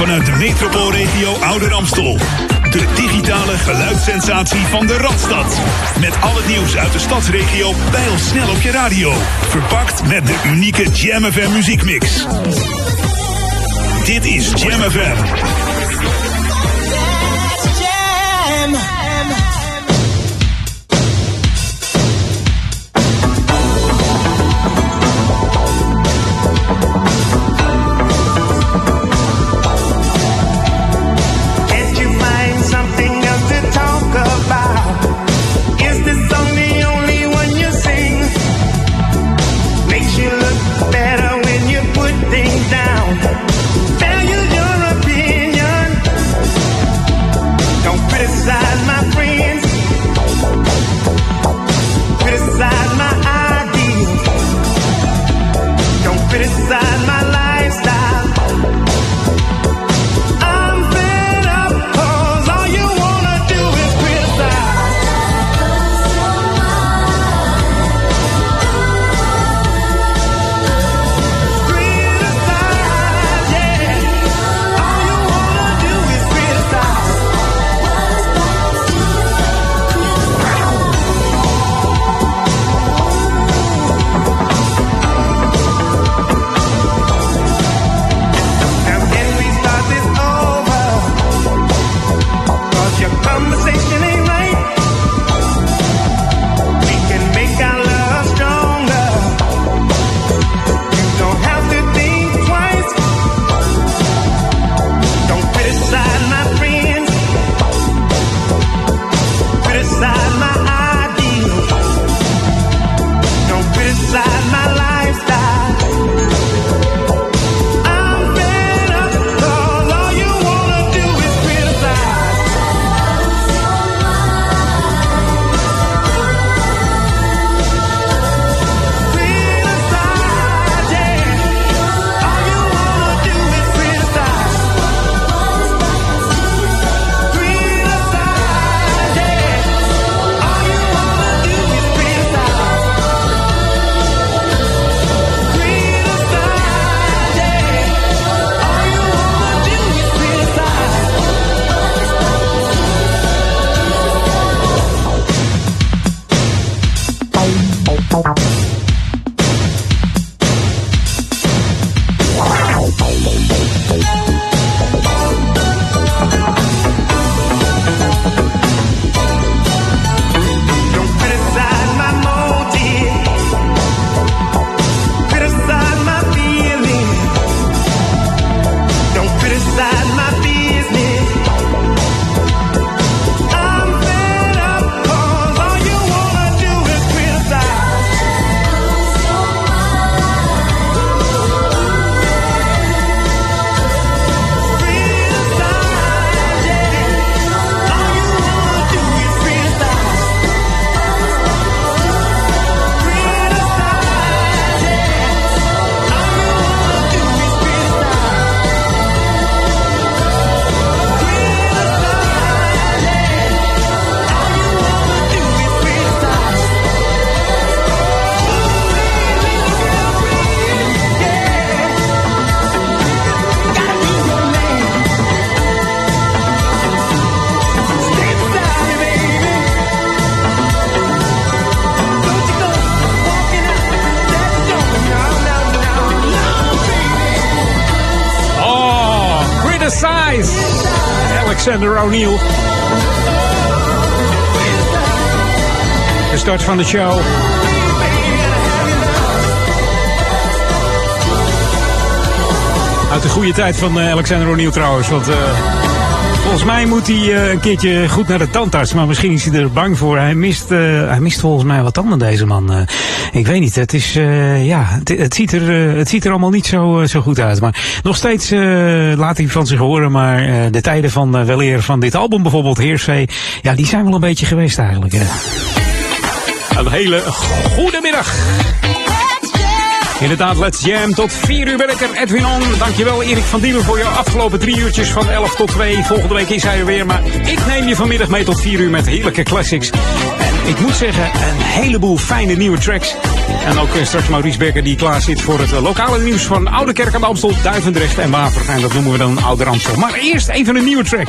vanuit de metropoolregio Ouder Amstel. De digitale geluidssensatie van de Radstad. Met al het nieuws uit de stadsregio ons snel op je radio. Verpakt met de unieke Jam FM muziekmix. Dit is Jam FM. Alexander O'Neill. De start van de show. Uit de goede tijd van uh, Alexander O'Neill trouwens. Want uh, volgens mij moet hij uh, een keertje goed naar de tandarts. Maar misschien is hij er bang voor. Hij mist, hij mist volgens mij wat tanden deze man. ik weet niet. Het is, ja, het, ziet er, het ziet er allemaal niet zo, zo goed uit. Maar nog steeds laat hij van zich horen. Maar de tijden van weleer van dit album bijvoorbeeld, Heersvee. Ja, die zijn wel een beetje geweest eigenlijk. Een hele goede middag. Inderdaad, Let's Jam. Tot 4 uur ben. Edwin On. Dankjewel Erik van Diemen voor je afgelopen drie uurtjes van 11 tot 2. Volgende week is hij er weer. Maar ik neem je vanmiddag mee tot 4 uur met heerlijke classics. En ik moet zeggen, een heleboel fijne nieuwe tracks. En ook eh, straks Maurice Becker die klaar zit voor het eh, lokale nieuws van Oude Kerk aan de Amstel, Duivendrecht en Waver. En dat noemen we dan Oude Amstel. Maar eerst even een nieuwe track.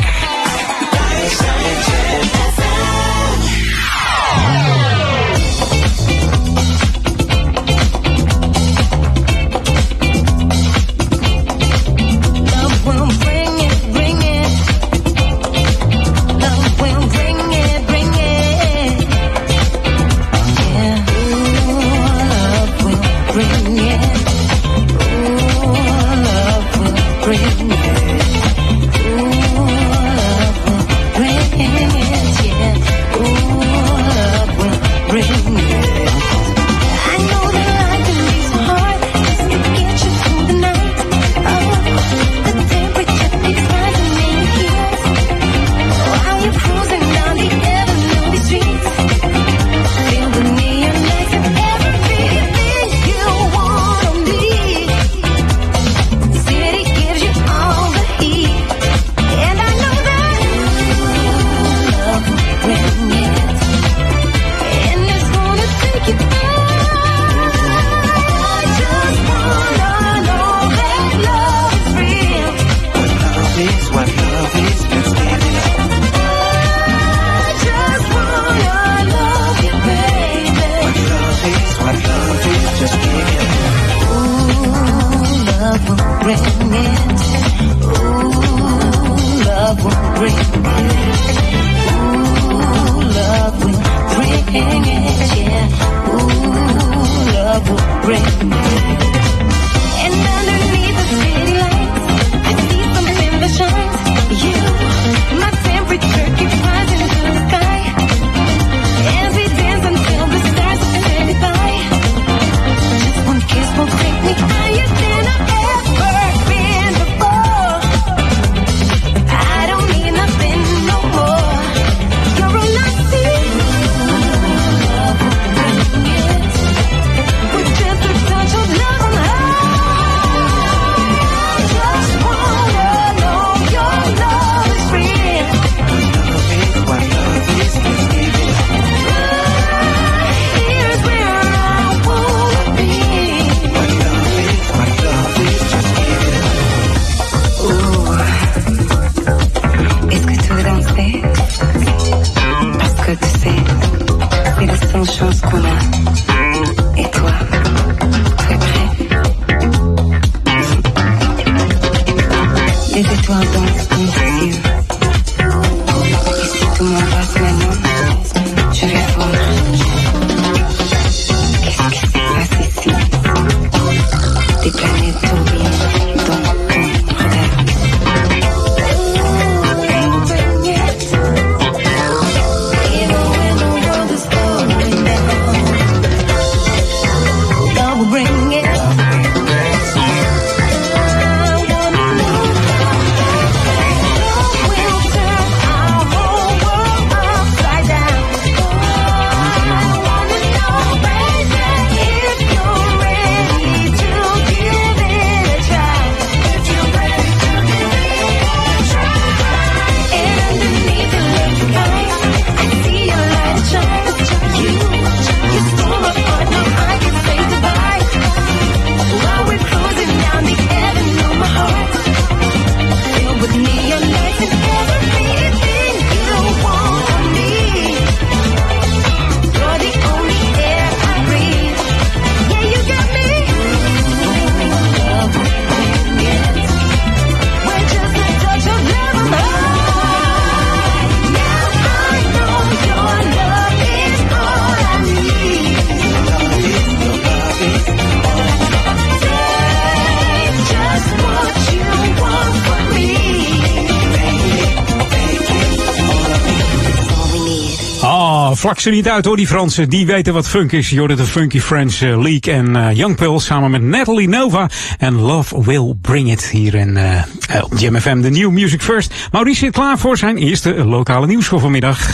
Vlak ze niet uit hoor, die Fransen. Die weten wat funk is. Je de Funky French uh, League en uh, Young Pill samen met Natalie Nova. En Love Will Bring It hier in uh, op Jam FM, de New Music First. Maurice zit klaar voor zijn eerste lokale nieuws voor vanmiddag.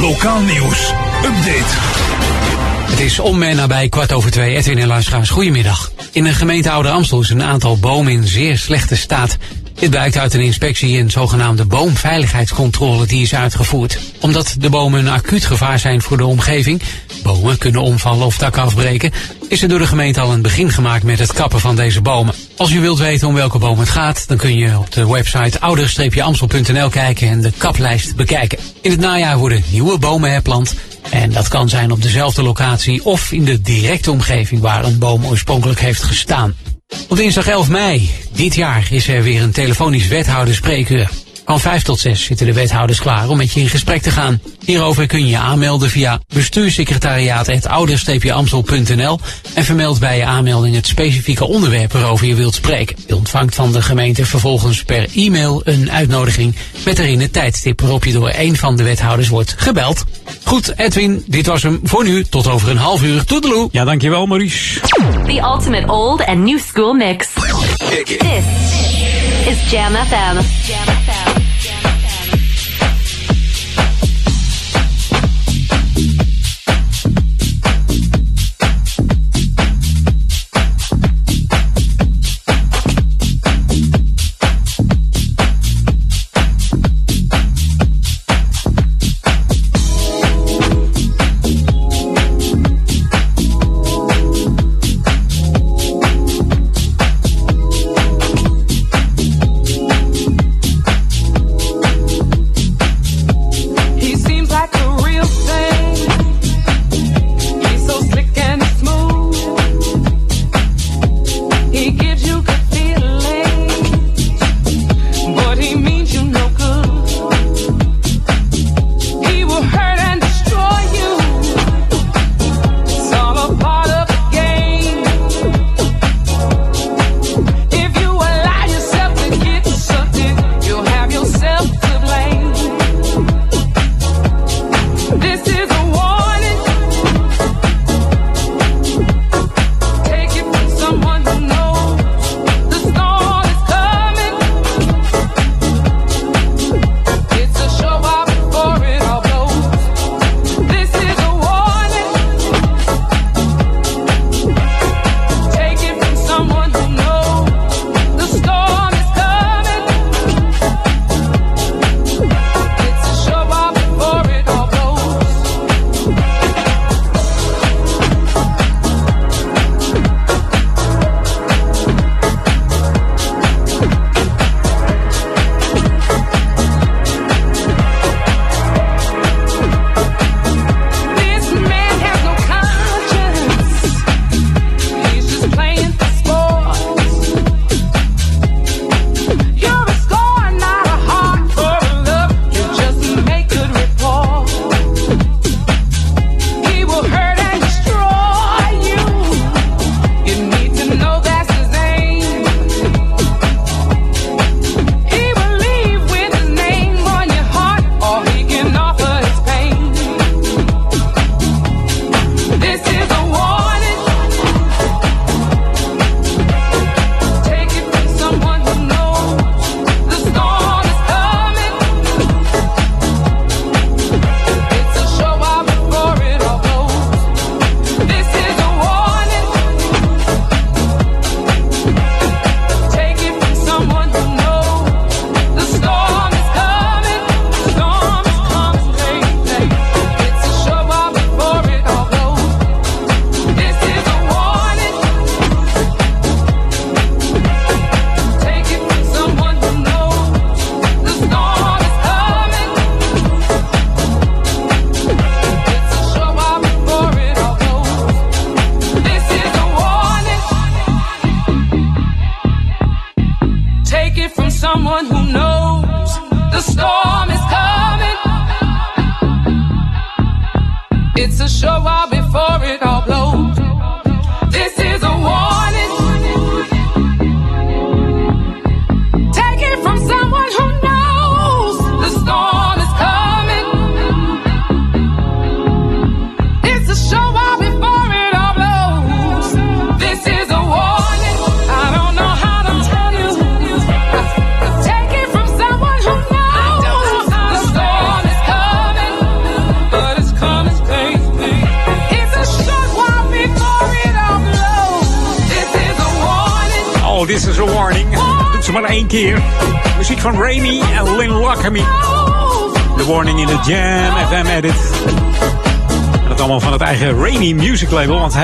Lokaal nieuws. Update. Het is om en nabij kwart over twee. Edwin en luisteraars, goedemiddag. In de gemeente Oude Amstel is een aantal bomen in zeer slechte staat. Dit blijkt uit een inspectie en zogenaamde boomveiligheidscontrole die is uitgevoerd. Omdat de bomen een acuut gevaar zijn voor de omgeving, bomen kunnen omvallen of takken afbreken, is er door de gemeente al een begin gemaakt met het kappen van deze bomen. Als u wilt weten om welke boom het gaat, dan kun je op de website ouder-amstel.nl kijken en de kaplijst bekijken. In het najaar worden nieuwe bomen herplant en dat kan zijn op dezelfde locatie of in de directe omgeving waar een boom oorspronkelijk heeft gestaan. Op dinsdag 11 mei dit jaar is er weer een telefonisch wethouderspreekuur. Van 5 tot 6 zitten de wethouders klaar om met je in gesprek te gaan. Hierover kun je je aanmelden via bestuurssecretariaat.ouder-amstel.nl en vermeld bij je aanmelding het specifieke onderwerp waarover je wilt spreken. Je ontvangt van de gemeente vervolgens per e-mail een uitnodiging met erin het tijdstip waarop je door een van de wethouders wordt gebeld. Goed, Edwin, dit was hem voor nu. Tot over een half uur. Toedeloe. Ja, dankjewel Maurice. The ultimate old and new school mix. This is Jam FM. Jam FM.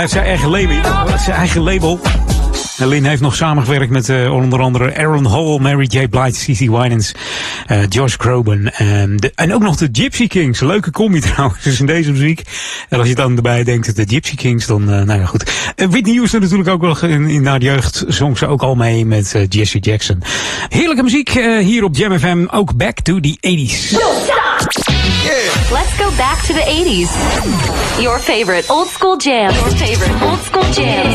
Hij heeft zijn eigen label. Zijn eigen label. En Lynn heeft nog samengewerkt met uh, onder andere Aaron Hall, Mary J. Blige, C.C. Winans, uh, Josh Groban en, de, en ook nog de Gypsy Kings. Leuke combi trouwens dus in deze muziek. En als je dan erbij denkt de Gypsy Kings, dan uh, nou ja goed. Whitney Houston natuurlijk ook wel in, in haar jeugd zong ze ook al mee met uh, Jesse Jackson. Heerlijke muziek uh, hier op Jam FM, ook back to the 80s. Yeah. Let's go back to the 80s. Your favorite old school jam. Your favorite old school jam.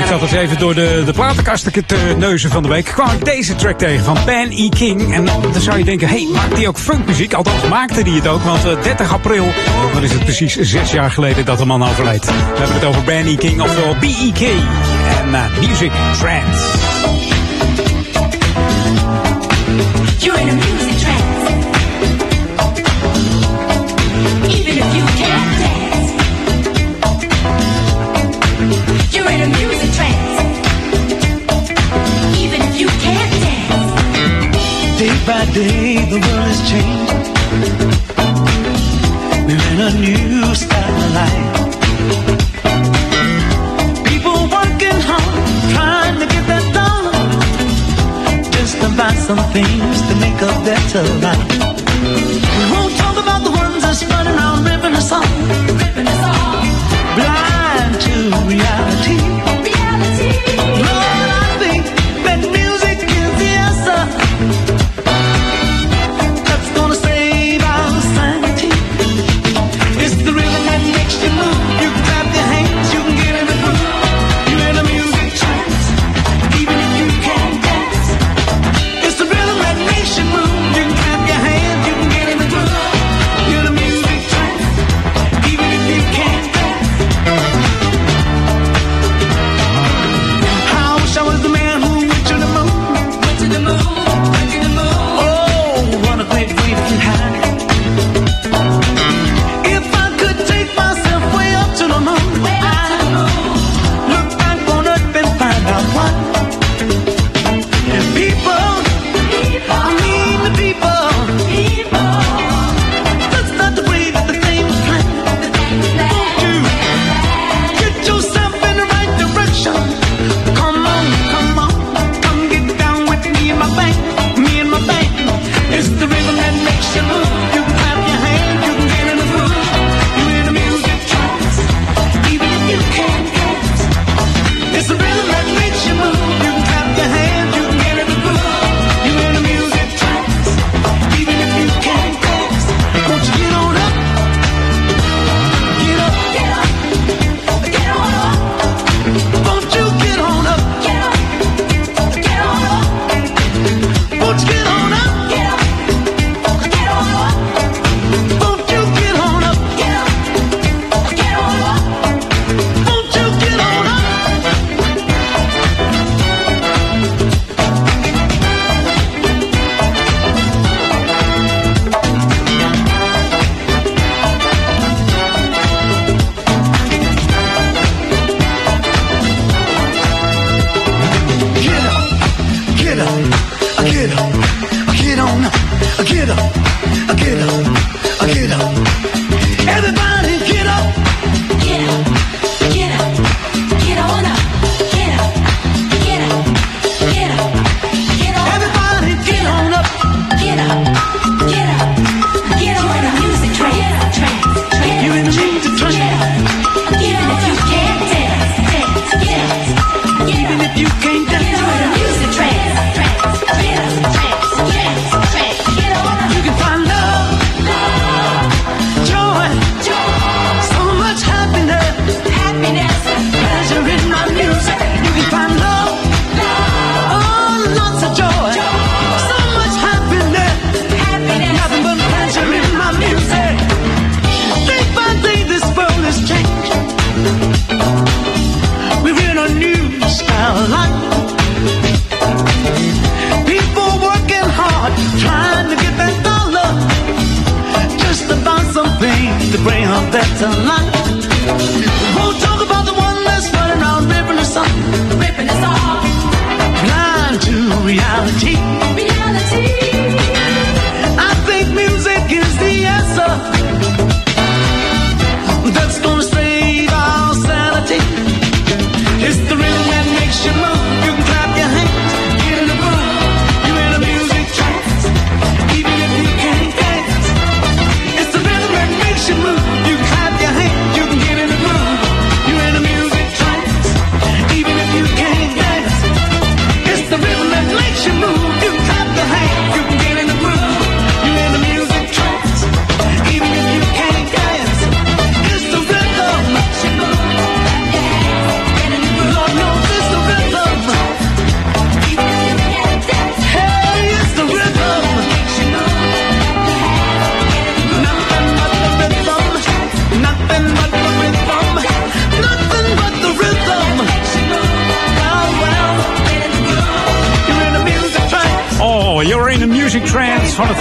Ik zat eens even door de, de platenkasten te neuzen van de week. kwam ik deze track tegen van Ben E. King. En dan zou je denken, hé, hey, maakt hij ook funkmuziek? Althans, maakte hij het ook. Want uh, 30 april, dan is het precies zes jaar geleden dat de man overleed. We hebben het over Ben E. King, oftewel B.E.K. En uh, Music Trance. You're in a music Day the world is changing. We're in a new style of life. People working hard, trying to get that dollar. Just to buy some things to make a better life. We won't talk about the ones that's running around. Ripping us off.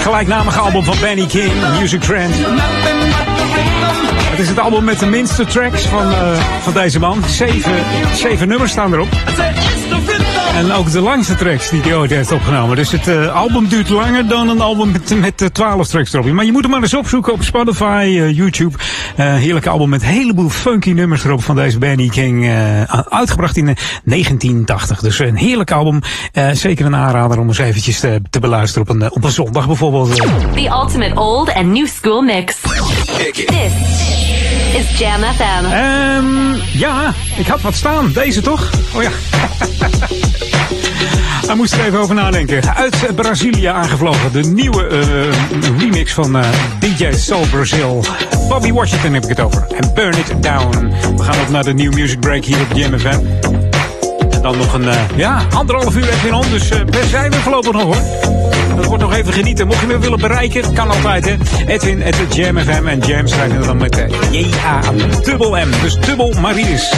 Gelijknamige album van Benny King, Music rhythm. Het is het album met de minste tracks van, eh, van deze man. Zeven, zeven nummers staan erop. En ook de langste tracks die hij ooit heeft opgenomen. Dus het eh, album duurt langer dan een album met, met eh, 12 tracks erop. Maar je moet hem maar eens opzoeken op Spotify, eh, YouTube. Eh heerlijk album met een heleboel funky nummers erop van deze Benny King. eh, uitgebracht in eh, 1980. Dus een heerlijk album. Eh, zeker een aanrader om eens eventjes te, te beluisteren op een, eh, op een zondag bijvoorbeeld. eh. The ultimate old and new school mix. This is Jam FM. Ehm, ja, ik had wat staan. Deze toch? Oh ja. Daar moest ik even over nadenken. Uit Brazilië aangevlogen. De nieuwe eh, remix van eh, DJ Soul Brazil. Bobby Washington heb ik het over. En Burn It Down. We gaan op naar de New Music Break hier op Jam FM. En dan nog een, eh, ja, anderhalf uur even on. Dus daar zijn we voorlopig nog hoor. Dat wordt nog even genieten. Mocht je me willen bereiken, kan altijd hè. Edwin at the Jam FM. En Jam schrijven we dan met J-A dubbel M. Dus dubbel Marius.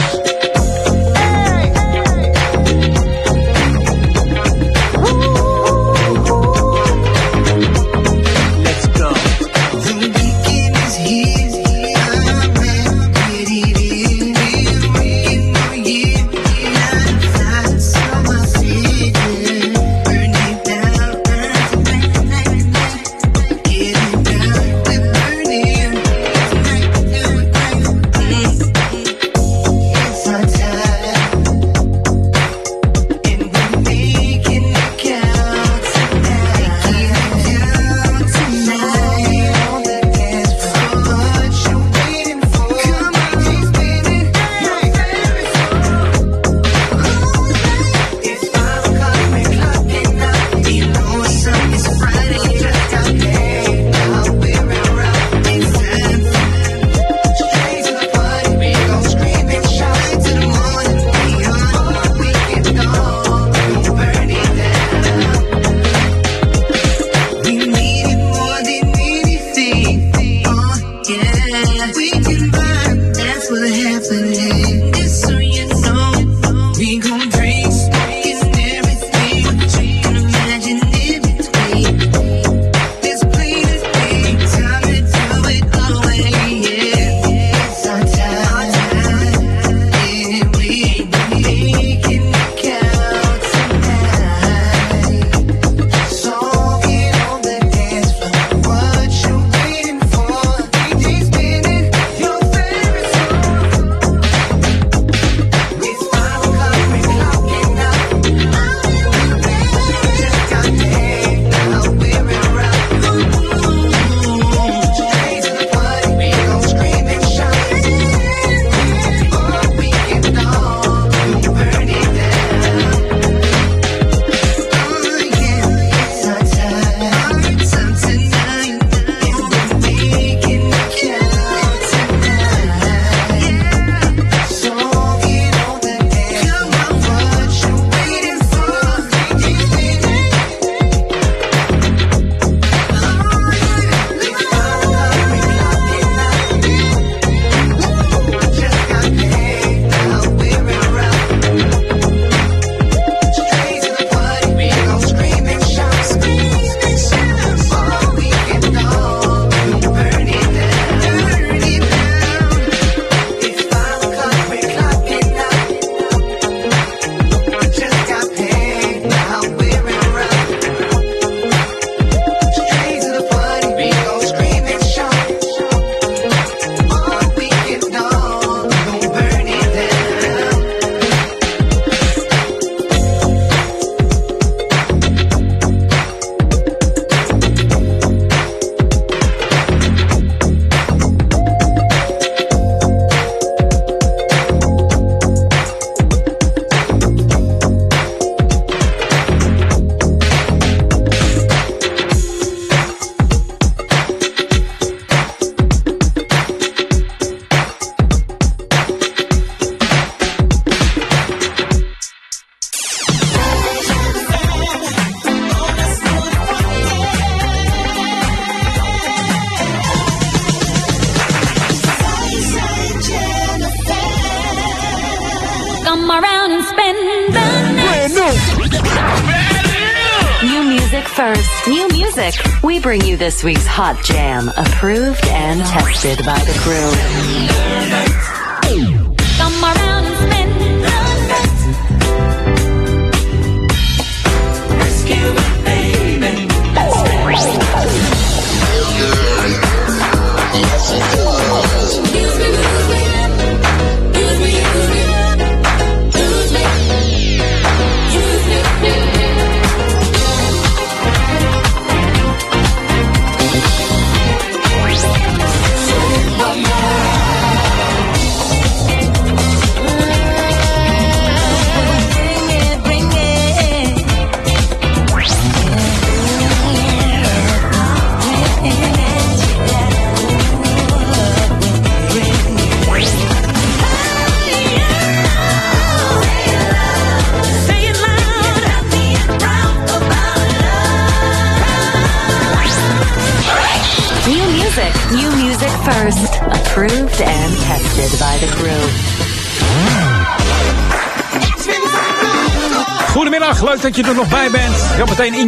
This week's Hot Jam, approved and tested by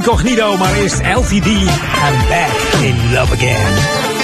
Incognito, maar eerst LTD. I'm back in love again.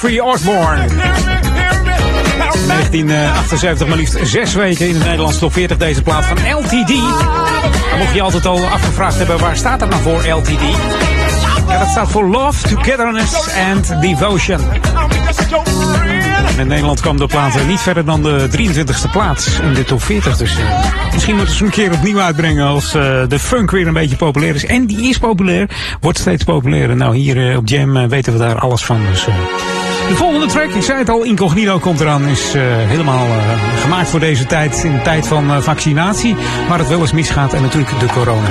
Jeffrey Osborne. 1978, maar liefst zes weken in de Nederlandse top 40 deze plaat van LTD. Dan mocht je altijd al afgevraagd hebben, waar staat dat nou voor LTD? Ja, dat staat voor Love, Togetherness and Devotion. In Nederland kwam de plaat niet verder dan de 23e plaats in de top 40. Dus eh, misschien moeten ze een keer opnieuw uitbrengen als eh, de funk weer een beetje populair is. En die is populair, wordt steeds populairder. Nou, hier eh, op Jam weten we daar alles van. Dus, de volgende track, ik zei het al, Incognito komt eraan. Is eh, helemaal eh, gemaakt voor deze tijd, in de tijd van eh, vaccinatie. Waar het wel eens misgaat en natuurlijk de corona.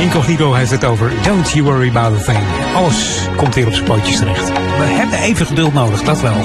Incognito heeft het over Don't You Worry About a Thing. Alles komt weer op zijn pootjes terecht. We hebben even geduld nodig, dat wel.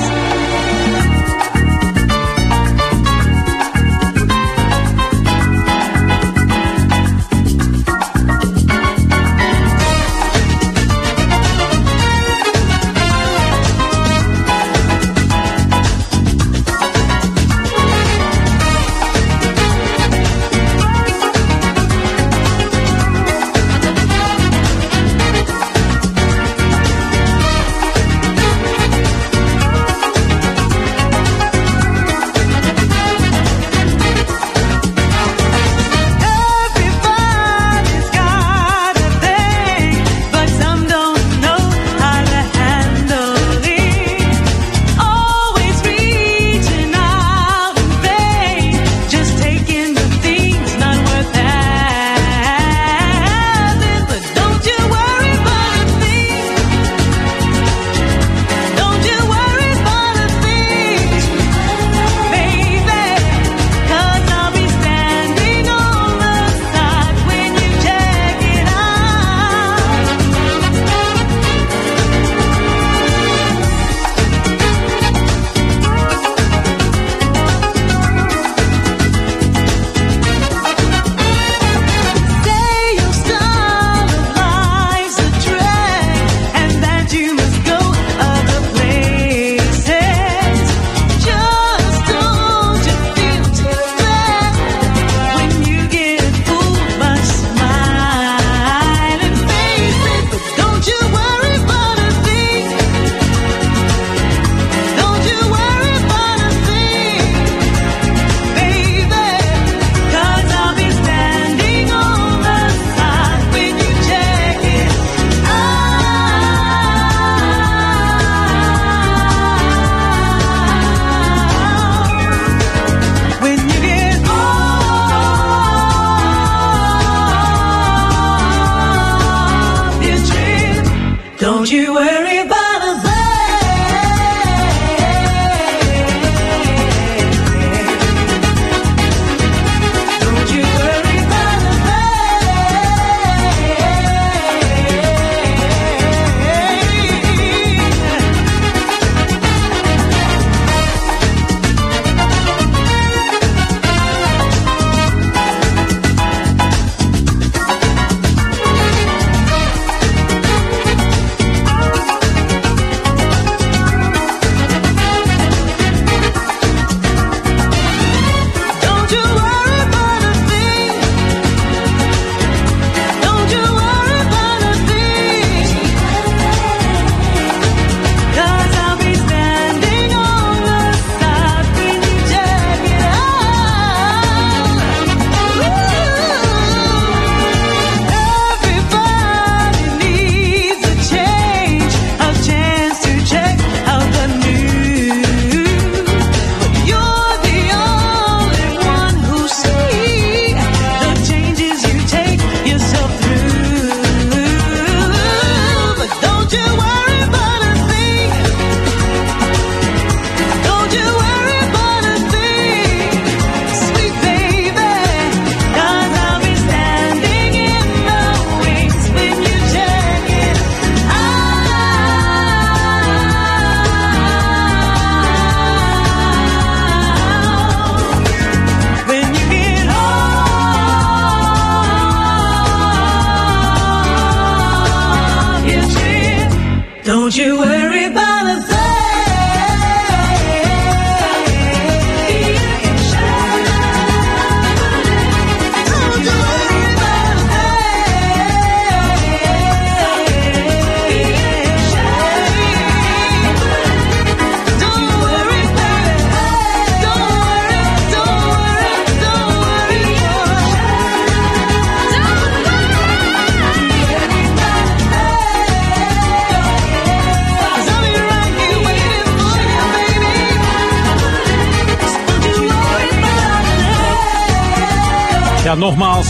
Nogmaals.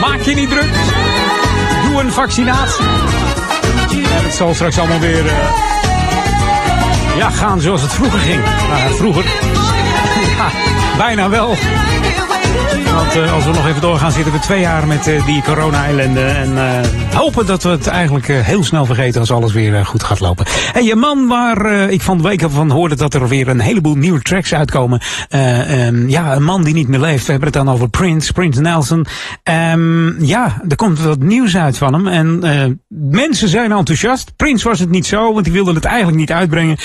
Maak je niet druk. Doe een vaccinatie. En het zal straks allemaal weer... eh, ja, gaan zoals het vroeger ging. Nou, vroeger. Bijna wel. Want eh, als we nog even doorgaan, zitten we twee jaar met eh, die corona-ellende. En eh, hopen dat we het eigenlijk heel snel vergeten als alles weer goed gaat lopen. Hey, een man waar ik van de week van hoorde dat er weer een heleboel nieuwe tracks uitkomen. Eh, ehm, ja, een man die niet meer leeft. We hebben het dan over Prince, Prince Nelson. Ehm, ja, er komt wat nieuws uit van hem. En mensen zijn enthousiast. Prince was het niet zo, want die wilde het eigenlijk niet uitbrengen.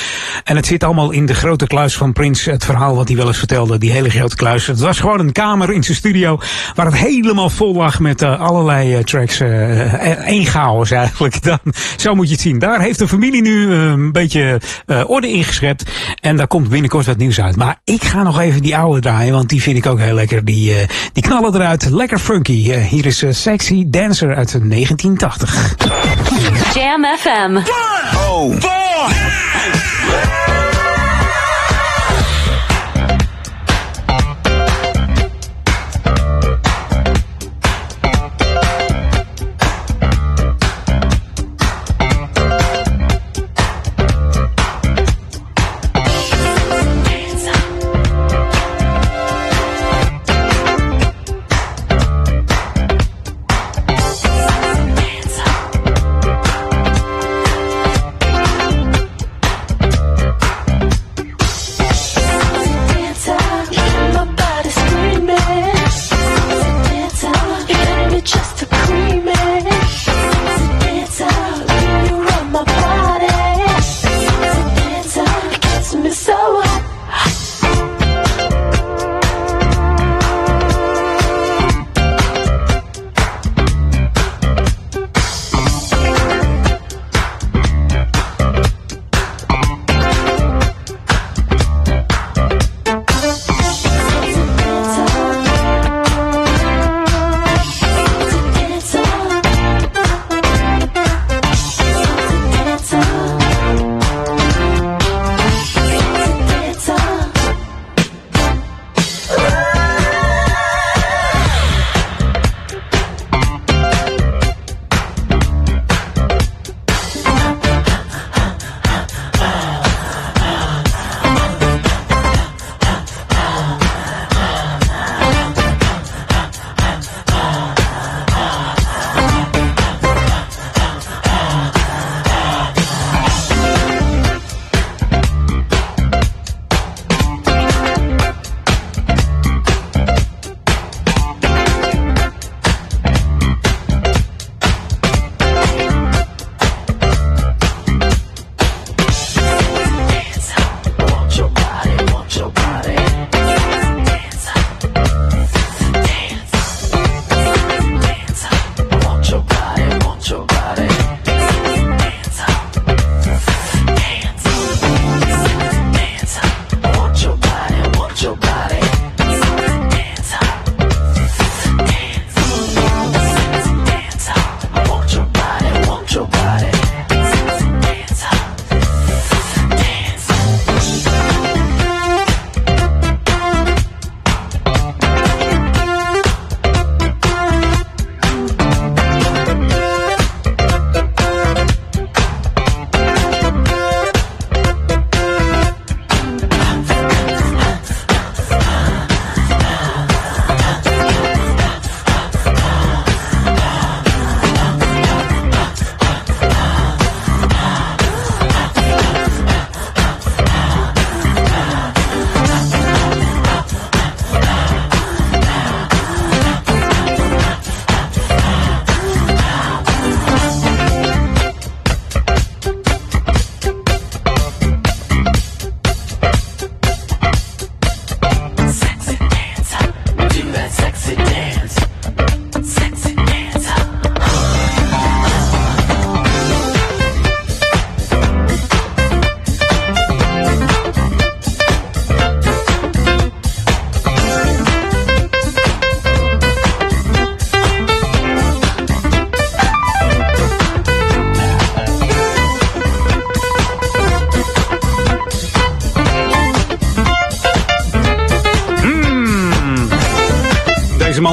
En het zit allemaal in de grote kluis van Prince. Het verhaal wat hij wel eens vertelde, die hele grote kluis. Het was gewoon een kamer in zijn studio waar het helemaal vol lag met eh, allerlei eh, tracks. eh één chaos eigenlijk. Dan, zo moet je het zien. Daar heeft de familie nu eh, een beetje eh, orde ingeschept. En daar komt binnenkort wat nieuws uit. Maar ik ga nog even die oude draaien, want die vind ik ook heel lekker. Die, eh, die knallen eruit. Lekker funky. Eh, hier is eh, Sexy Dancer uit 1980. Jam FM. Oh, boy!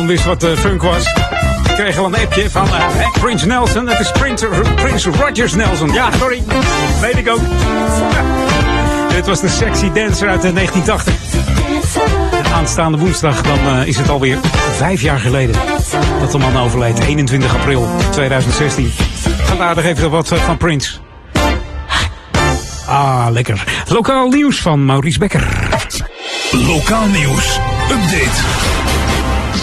Wist wat eh, funk was. Ik kreeg al een appje van eh, Prince Nelson. Het is Prince, Prince Rogers Nelson. Ja, sorry. Weet ik ook. Dit was de Sexy Dancer uit eh, 1980. En aanstaande woensdag, dan eh, is het alweer vijf jaar geleden dat de man overleed. 21 april 2016. Vandaag even wat eh, van Prince. Ah, lekker. Lokaal nieuws van Maurice Bekker. Lokaal nieuws. Update.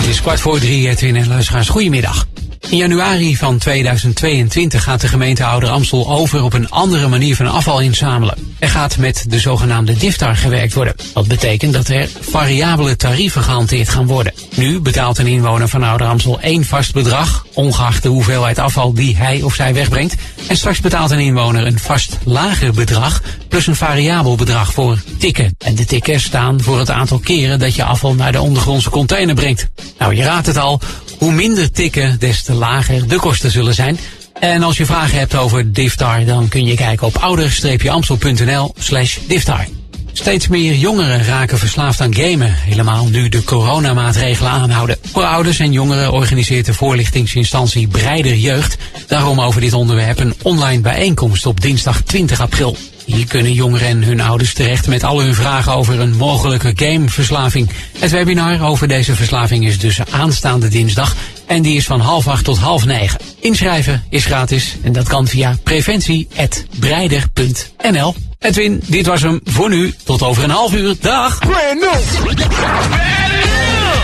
Het is kwart voor drie, Edwin en luisteraars. Goedemiddag. In januari van 2022 gaat de gemeente Ouder Amstel over op een andere manier van afval inzamelen. Er gaat met de zogenaamde DIFTAR gewerkt worden. Dat betekent dat er variabele tarieven gehanteerd gaan worden. Nu betaalt een inwoner van Ouder Amstel één vast bedrag, ongeacht de hoeveelheid afval die hij of zij wegbrengt. En straks betaalt een inwoner een vast lager bedrag plus een variabel bedrag voor tikken. En de tikken staan voor het aantal keren dat je afval naar de ondergrondse container brengt. Nou, je raadt het al, hoe minder tikken, des te lager de kosten zullen zijn. En als je vragen hebt over Diftar, dan kun je kijken op ouder-amstel.nl slash Diftar. Steeds meer jongeren raken verslaafd aan gamen, helemaal nu de coronamaatregelen aanhouden. Voor ouders en jongeren organiseert de voorlichtingsinstantie Breider Jeugd daarom over dit onderwerp een online bijeenkomst op dinsdag 20 april. Hier kunnen jongeren en hun ouders terecht met al hun vragen over een mogelijke gameverslaving. Het webinar over deze verslaving is dus aanstaande dinsdag en die is van half acht tot half negen. Inschrijven is gratis en dat kan via preventie.breider.nl. Edwin, dit was hem voor nu. Tot over een half uur. Dag!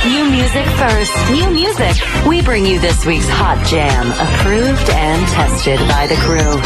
New music first. New music. We bring you this week's hot jam, approved and tested by the crew.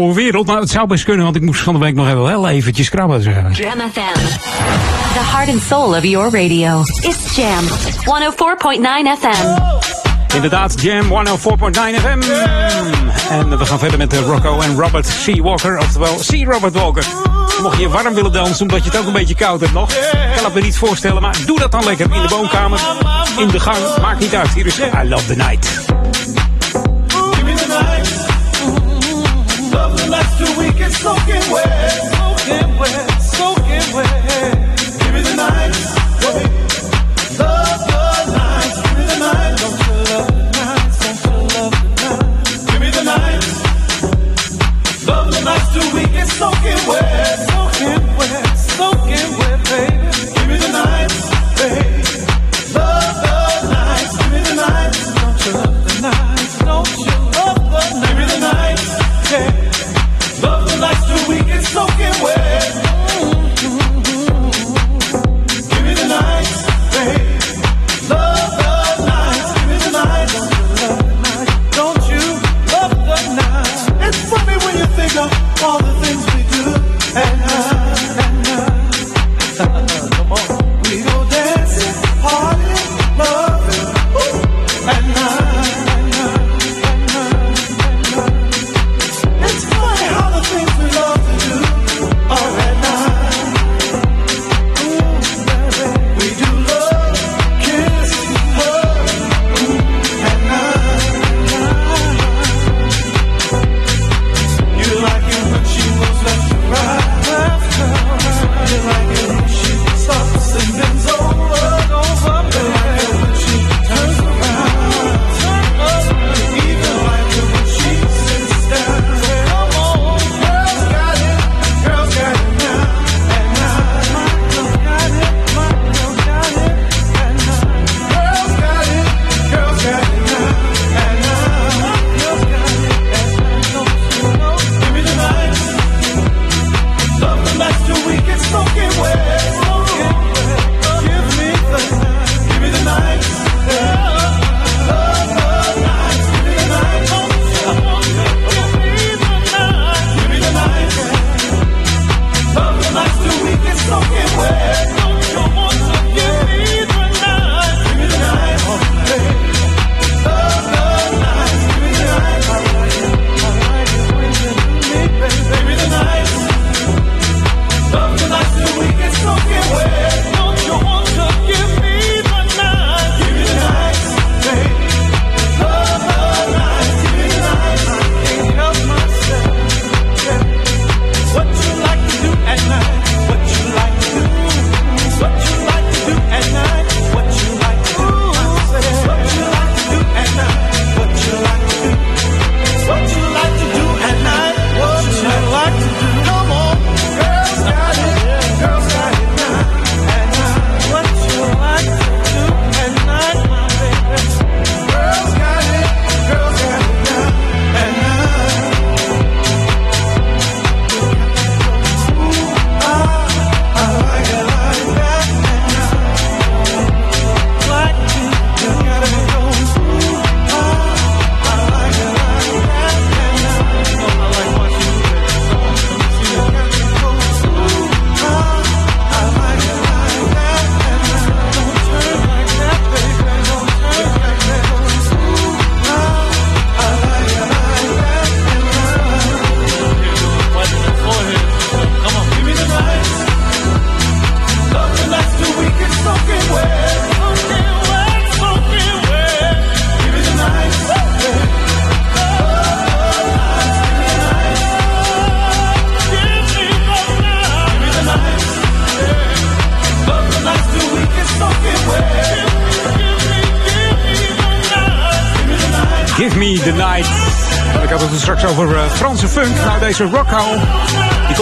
oude wereld. Nou, het zou best kunnen, want ik moest van de week nog even wel eventjes krabben. Zeg. Jam FM. The heart and soul of your radio is Jam 104.9 FM. Inderdaad, Jam 104.9 FM. En we gaan verder met eh, Rocco en Robert C. Walker, oftewel C. Robert Walker. Mocht je warm willen dansen, omdat je het ook een beetje koud hebt nog, kan ik me niet voorstellen. Maar doe dat dan lekker in de woonkamer, in de gang, maakt niet uit. Hier is eh, I Love the Night. soaking wet, soaking wet, soaking wet. Give me the. Love nights, the. Don't you love? nights till we get soaking wet, soaking wet, soaking wet.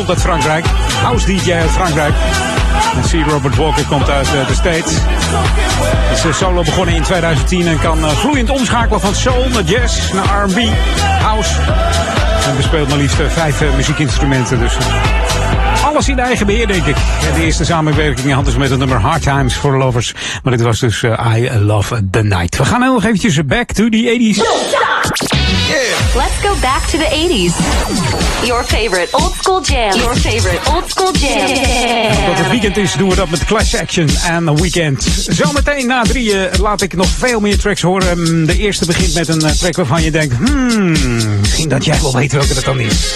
uit Frankrijk. House DJ uit Frankrijk. En C. Robert Walker komt uit eh, de States. Is eh, solo begonnen in 2010 en kan eh, vloeiend omschakelen van soul naar jazz naar R&B, house. En bespeelt maar liefst vijf muziekinstrumenten. Dus alles in eigen beheer, denk ik. De eerste samenwerking had dus met het nummer Hard Times for Lovers. Maar dit was dus I Love the Night. We gaan heel nog eventjes back to the 80s. Let's go back to the 80s. Your favorite old school jam. Your favorite old school jam. Dat het weekend is, doen we dat met Clash Action en The Weekend. Zometeen na drieën laat ik nog veel meer tracks horen. Mm, De eerste begint met een eh, track waarvan je denkt... Hmm, misschien dat jij wel weet welke dat dan is.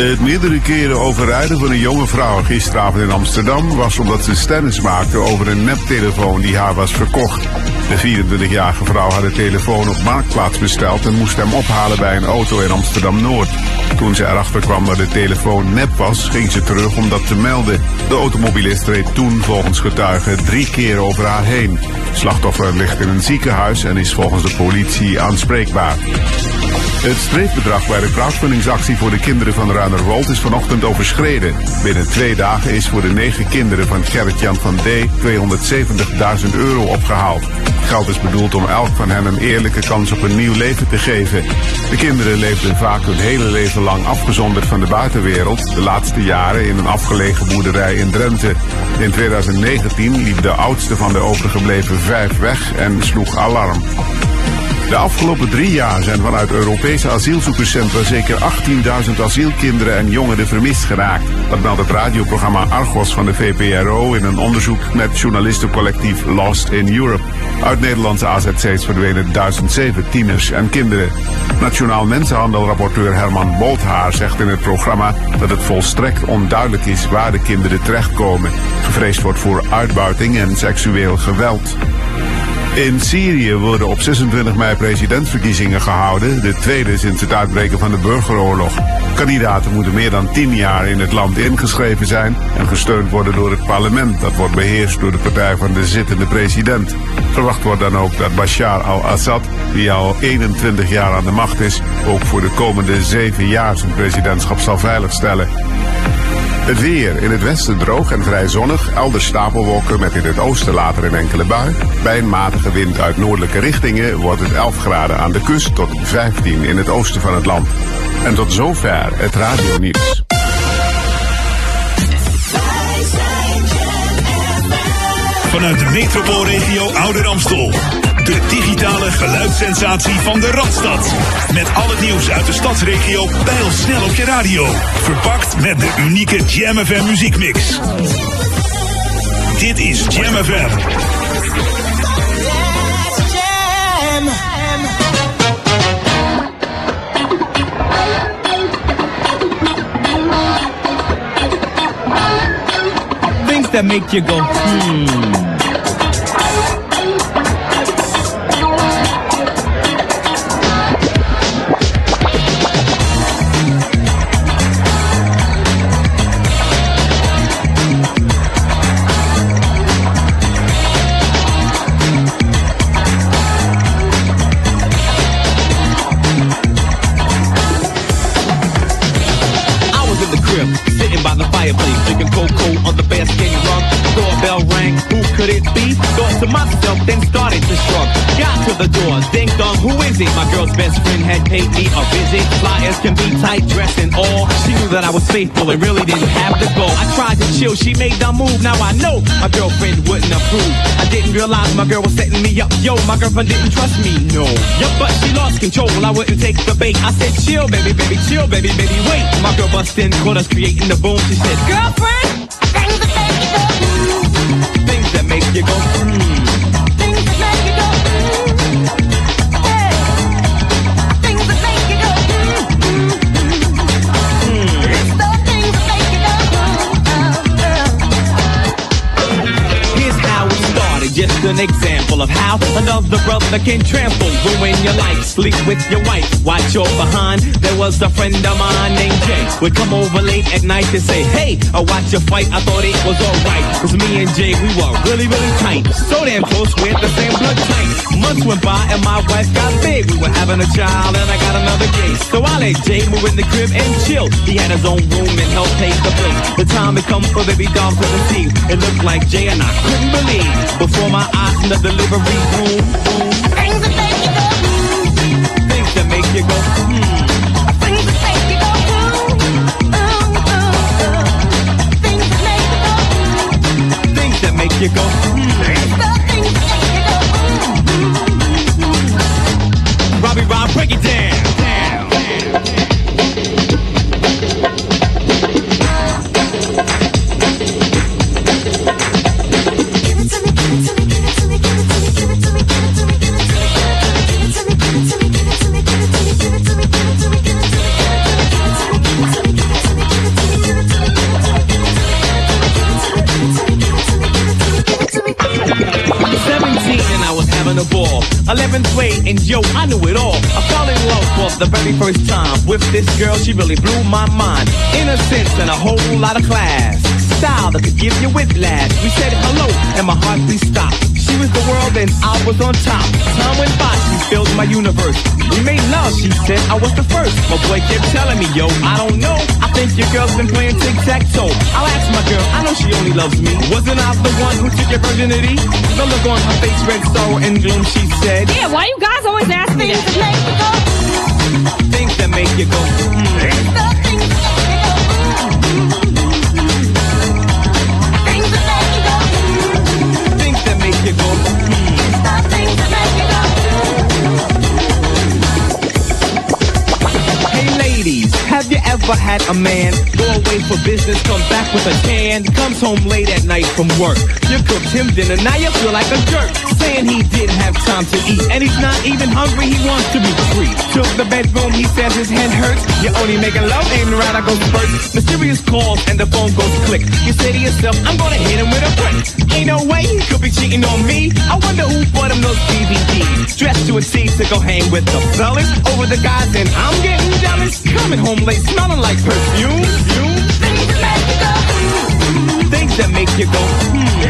Het meerdere keren overrijden van een jonge vrouw gisteravond in Amsterdam was omdat ze stennis maakte over een neptelefoon die haar was verkocht. De 24-jarige vrouw had de telefoon op marktplaats besteld en moest hem ophalen bij een auto in Amsterdam Noord. Toen ze erachter kwam dat de telefoon nep was, ging ze terug om dat te melden. De automobilist reed toen volgens getuigen drie keer over haar heen. Slachtoffer ligt in een ziekenhuis en is volgens de politie aanspreekbaar. Het streefbedrag bij de crowdfundingsactie voor de kinderen van Ruinerwold is vanochtend overschreden. Binnen twee dagen is voor de negen kinderen van Gerrit-Jan van D. 270.000 euro opgehaald. Geld is bedoeld om elk van hen een eerlijke kans op een nieuw leven te geven. De kinderen leefden vaak hun hele leven lang afgezonderd van de buitenwereld. De laatste jaren in een afgelegen boerderij in Drenthe. In 2019 liep de oudste van de overgebleven vijf weg en sloeg alarm. De afgelopen drie jaar zijn vanuit Europese asielzoekerscentra zeker 18.000 asielkinderen en jongeren vermist geraakt. Dat meldt het radioprogramma Argos van de VPRO in een onderzoek met journalistencollectief Lost in Europe. Uit Nederlandse AZC's verdwenen 1007 tieners en kinderen. Nationaal mensenhandelrapporteur Herman Bolthaar zegt in het programma dat het volstrekt onduidelijk is waar de kinderen terechtkomen. Gevreesd wordt voor uitbuiting en seksueel geweld. In Syrië worden op 26 mei presidentsverkiezingen gehouden, de tweede sinds het uitbreken van de burgeroorlog. Kandidaten moeten meer dan 10 jaar in het land ingeschreven zijn en gesteund worden door het parlement. Dat wordt beheerst door de partij van de zittende president. Verwacht wordt dan ook dat Bashar al-Assad, die al 21 jaar aan de macht is, ook voor de komende 7 jaar zijn presidentschap zal veiligstellen. Het weer. In het westen droog en vrij zonnig. Elders stapelwolken met in het oosten later een enkele bui. Bij een matige wind uit noordelijke richtingen wordt het 11 graden aan de kust tot 15 in het oosten van het land. En tot zover het radionieuws. Vanuit de metropoolregio Ouder Amstel. De digitale geluidssensatie van de Radstad. Met al het nieuws uit de stadsregio pijl snel op je radio. Verpakt met de unieke Jam FM muziekmix. Dit is Jam FM. Things that make you go, hmm. To myself, then started to shrug. Got to the door, ding dong, who is it? My girl's best friend had paid me a visit. Flyers can be tight dressed and all. She knew that I was faithful and really didn't have to go. I tried to chill, she made the move. Now I know my girlfriend wouldn't approve. I didn't realize my girl was setting me up. Yo, my girlfriend didn't trust me, no. Yup, but she lost control. I wouldn't take the bait. I said, chill, baby, baby, chill, baby, baby, wait. My girl bust in, caught us creating the boom. She said, girlfriend, things that make you go, hmm. Things that make you go hmm. Yeah. Things that make you go hmm. Hmm. The things that make you go hmm. Here's how it started, just an example of how another brother can trample, ruin your life, sleep with your wife, watch your behind. There was a friend of mine named Jay, would come over late at night to say, hey, I watch your fight, I thought it was alright. Cause me and Jay, we were really, really tight. So damn close, we had the same blood type. Months went by and my wife got big. We were having a child and I got another case. So I let Jay move in the crib and chill. He had his own room and helped pay the bills. The time had come for baby doll to conceive. It looked like Jay and I couldn't believe. Before my eyes in the delivery room. Things that make you go, Things that make you go, hmm. Things that make you go, Things that make you go, hmm. Robbie Rob, break it down. Seventeen ball. Eleventh grade and yo, I knew it all. I fell in love for the very first time with this girl. She really blew my mind. Innocence and a whole lot of class. Style that could give you whiplash. We said hello and my heartbeat stopped. She was the world and I was on top. Time went by, she filled my universe. We made love, she said I was the first. My boy kept telling me, yo, I don't know. I think your girl's been playing tic-tac-toe. I'll ask my girl, I know she only loves me. Wasn't I the one who took your virginity? The look on her face, red sorrow and gloom, she said. Yeah, why you guys always ask me that? Things that make you go, hmm. Things have you ever had a man go away for business, come back with a tan, comes home late at night from work? You cooked him dinner, now you feel like a jerk, saying he didn't have time to eat, and he's not even hungry, he wants to be free. Took the bedroom, he says his head hurts, you're only making love, ain't right, I go first. Mysterious calls and the phone goes click. You say to yourself, I'm gonna hit him with a brick. Ain't no way he could be cheating on me. I wonder who bought him those DVDs. Dressed to a T to go hang with the fellas over the guys, and I'm getting jealous. Coming home late, smelling like perfume. Perfume. Things that make you go, hmm.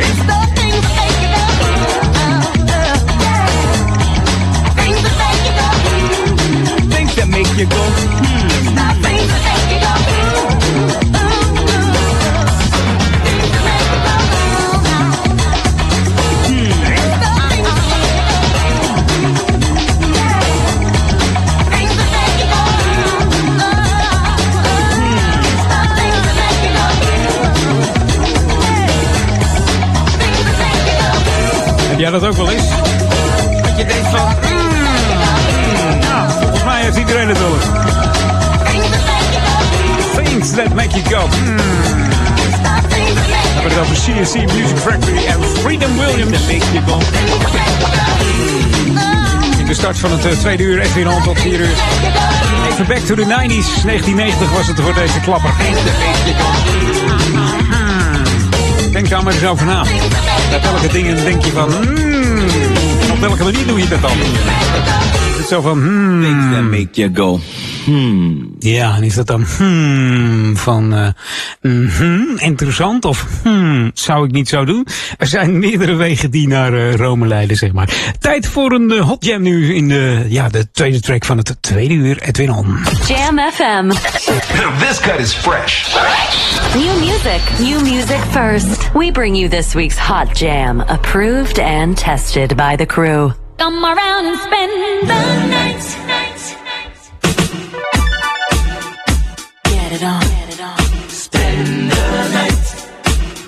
Things that make you go, hmm. Jij dat ook wel eens? Dat je denkt van, Ja, volgens mij heeft iedereen het wel eens. Things that make you go. Hmm. We hebben het over CNC Music Factory en Freedom Williams. In de start van het eh, tweede uur, Edwin On tot 4 uur. Even back to the 90s. 1990 was het voor deze klapper. Thanks daar maar eens over na. Bij welke dingen denk je van, hmm, op welke manier doe je dat dan? Is het zo van, hmm. Things that make you go, hmm. Ja, en is dat dan hmm, van mhm, interessant of hmm, zou ik niet zo doen? Er zijn meerdere wegen die naar eh, Rome leiden, zeg maar. Tijd voor een eh, hot jam nu in de, ja, de tweede track van het tweede uur. Edwin On. Jam FM. This cut is fresh. New music, new music first. We bring you this week's Hot Jam, approved and tested by the crew. Come around and spend the night. Get it on.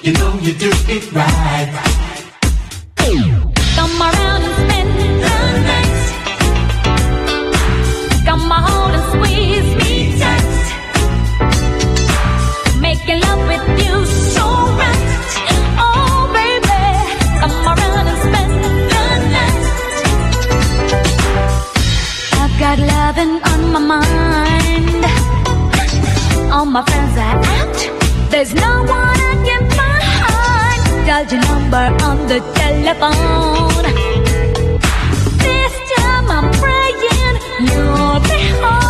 You know you do it right. Come around and spend the night. Come on, hold and squeeze me tight. Making love with you so right. Oh, baby. Come around and spend the night. I've got loving on my mind. All my friends are out. There's no one I can find. Dial your number on the telephone. This time I'm praying you'll be home.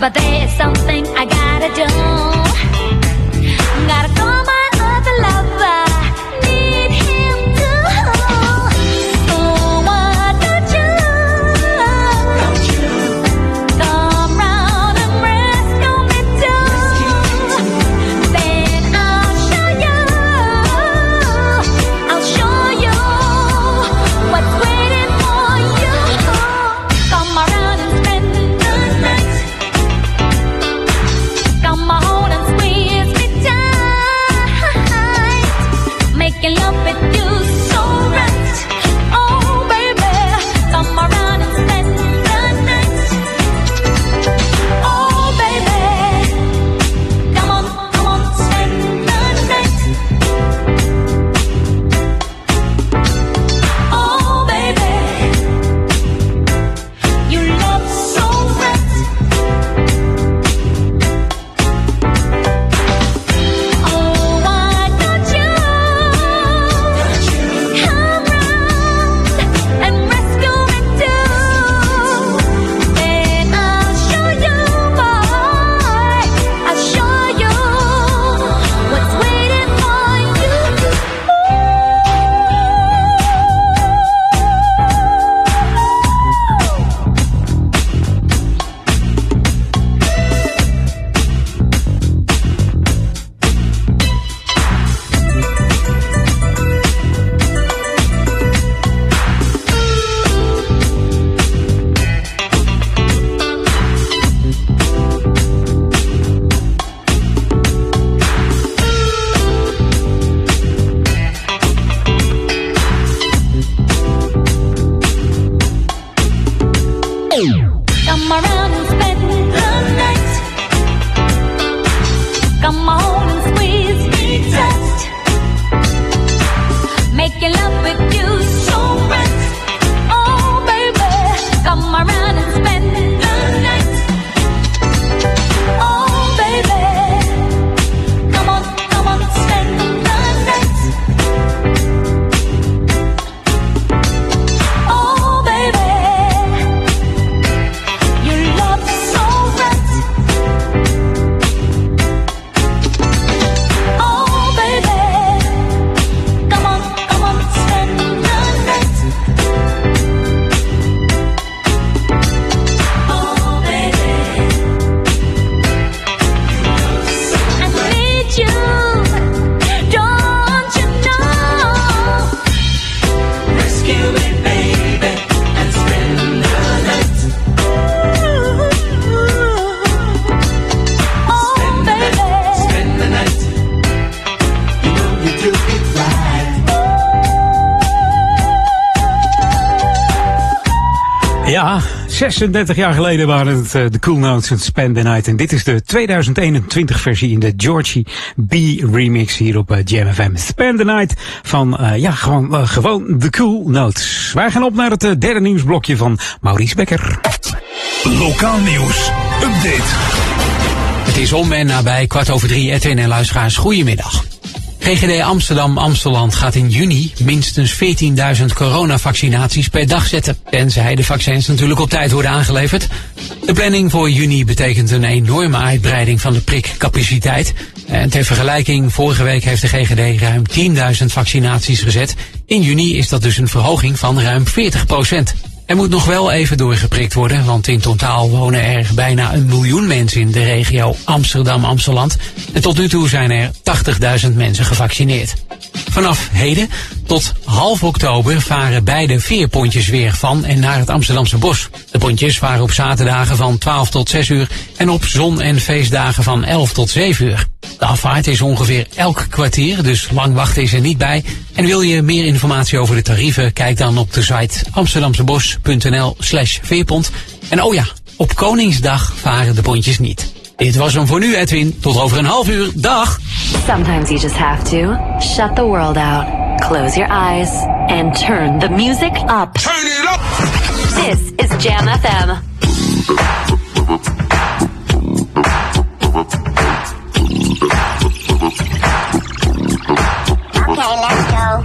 But there's something I gotta do. 36 jaar geleden waren het eh, de Cool Notes het Spend the Night. En dit is de 2021 versie in de Georgie B remix hier op eh, Jam FM. Spend the Night van, eh, ja, gewoon, gewoon de Cool Notes. Wij gaan op naar het derde nieuwsblokje van Maurice Becker. Lokaal nieuws. Update. Het is om en nabij kwart over drie. Edwin en luisteraars, goedemiddag. GGD Amsterdam Amsteland gaat in juni minstens 14.000 coronavaccinaties per dag zetten. Tenzij de vaccins natuurlijk op tijd worden aangeleverd. De planning voor juni betekent een enorme uitbreiding van de prikcapaciteit. En ter vergelijking, vorige week heeft de GGD ruim 10.000 vaccinaties gezet. In juni is dat dus een verhoging van ruim 40 er moet nog wel even doorgeprikt worden, want in totaal wonen er bijna een miljoen mensen in de regio Amsterdam-Amsteland. En tot nu toe zijn er 80.000 mensen gevaccineerd. Vanaf heden tot half oktober varen beide veerpontjes weer van en naar het Amsterdamse bos. De pontjes varen op zaterdagen van 12 tot 6 uur en op zon- en feestdagen van 11 tot 7 uur. De afvaart is ongeveer elk kwartier, dus lang wachten is er niet bij. En wil je meer informatie over de tarieven, kijk dan op de site amsterdamsebos.nl slash veerpont. En oh ja, op Koningsdag varen de pontjes niet. Dit was hem voor nu, Edwin. Tot over een half uur. Dag! Sometimes you just have to shut the world out, close your eyes, and turn the music up. Turn it up! This is Jam FM. Okay, let's go.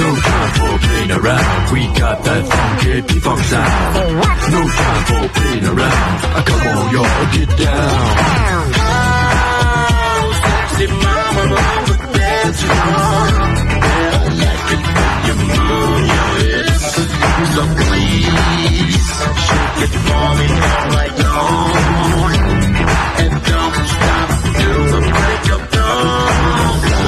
No time for playing around. We got that funky P-Funk sound. No time for playing around. Uh, Come on, y'all, get down. Sexy mama dance I like it when you move your hips. So please, shake it for me all night long. And don't stop till the break of dawn.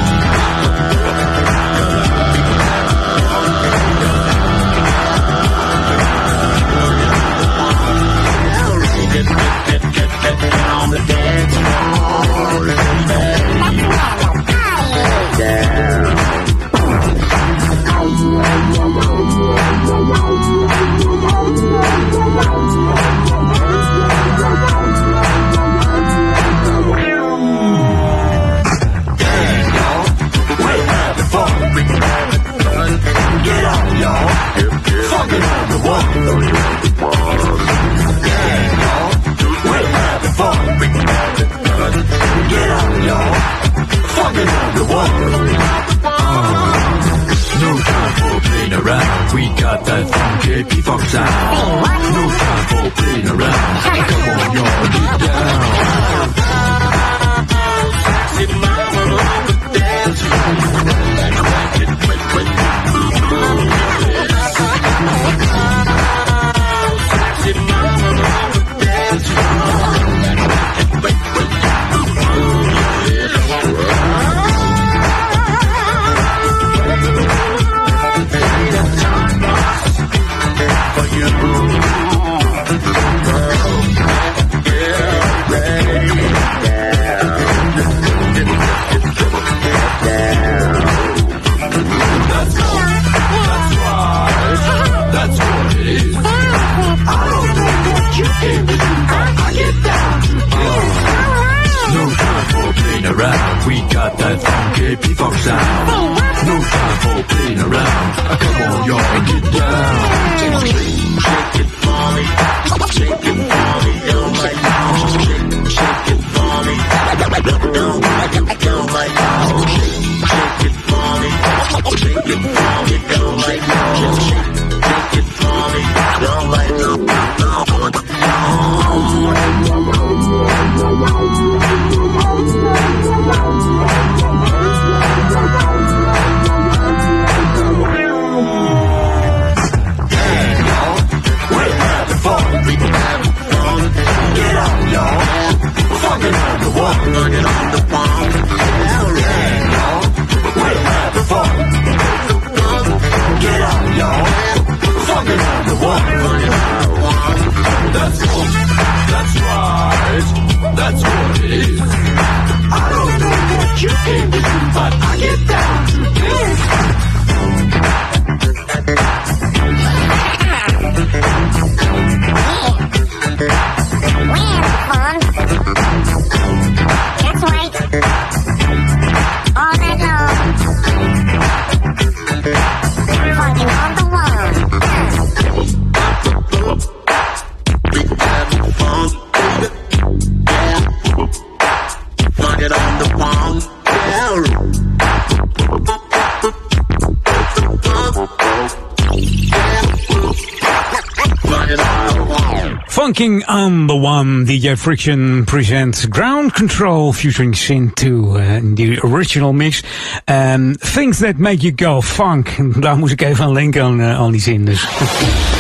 DJ Friction presents Ground Control featuring Sin 2 uh, in the original mix. Um, things that make you go funk. Daar moest ik even aan aan, uh, aan die zin dus.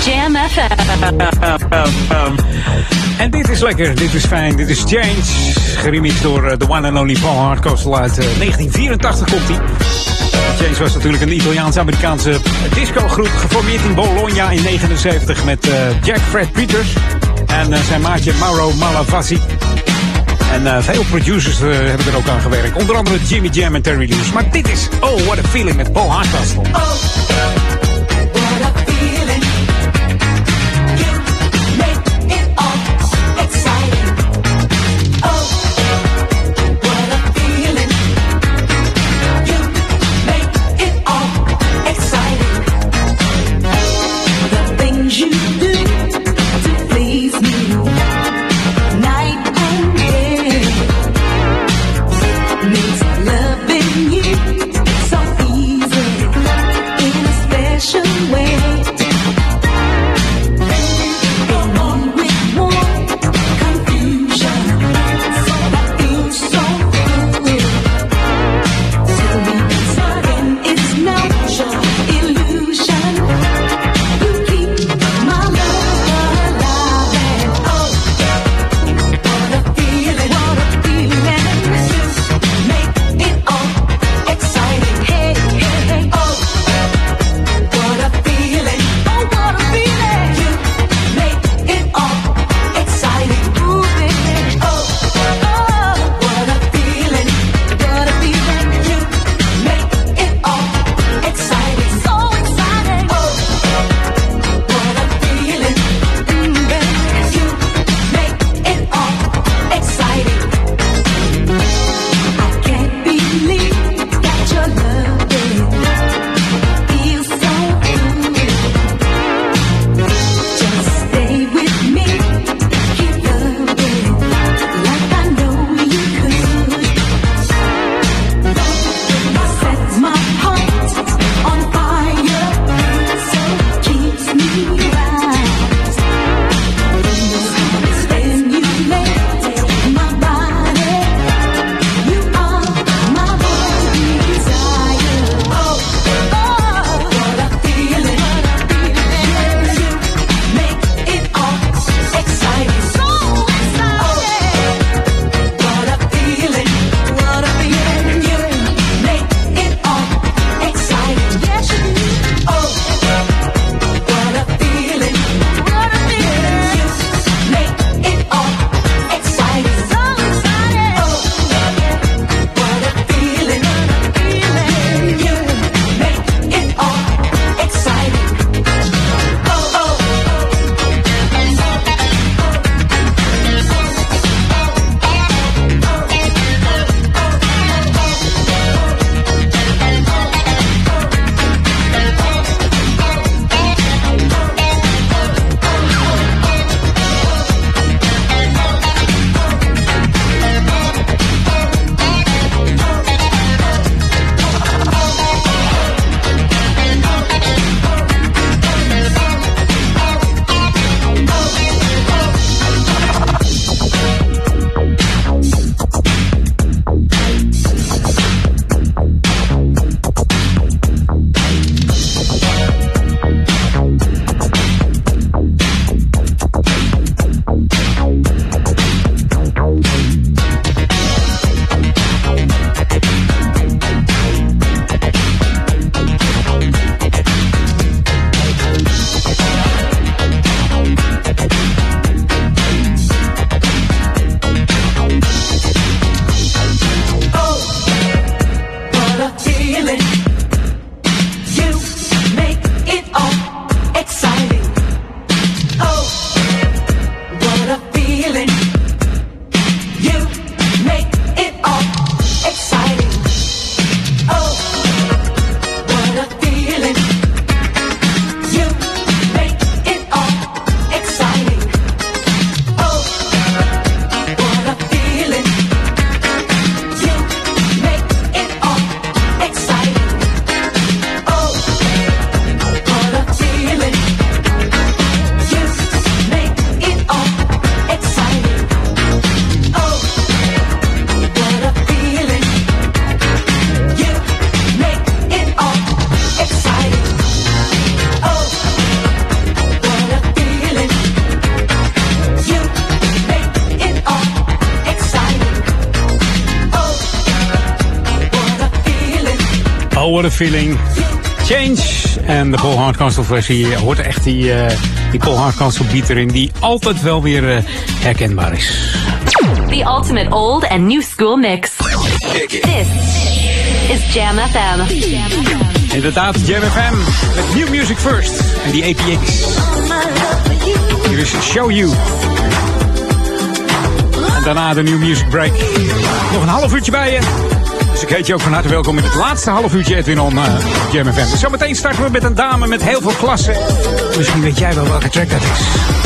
Jam FM. En dit is lekker, dit is fijn, dit is Change. Geremixed door uh, the one and only Paul Hardcastle uit uh, 1984 komt hij. Change was natuurlijk een Italiaans-Amerikaanse discogroep geformeerd in Bologna in 79 met uh, Jack Fred Peters en uh, zijn maatje Mauro Malavasi. En uh, veel producers uh, hebben er ook aan gewerkt. Onder andere Jimmy Jam en Terry Lewis. Maar dit is Oh What a Feeling met Paul Hardcastle. Loving what a feeling. Change. En de Paul Hardcastle versie hoort echt die, eh, die Paul Hardcastle beat erin die altijd wel weer eh, herkenbaar is. The ultimate old and new school mix. This is Jam FM. Inderdaad, Jam FM met New Music First en die APX. Hier is Show You. En daarna de New Music Break. Nog een half uurtje bij je. Ik heet je ook van harte welkom in het laatste half uurtje Edwin on uh. Dus zometeen starten we met een dame met heel veel klasse. Misschien weet jij wel welke track dat is.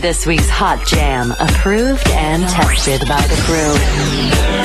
This week's Hot Jam, approved and tested by the crew.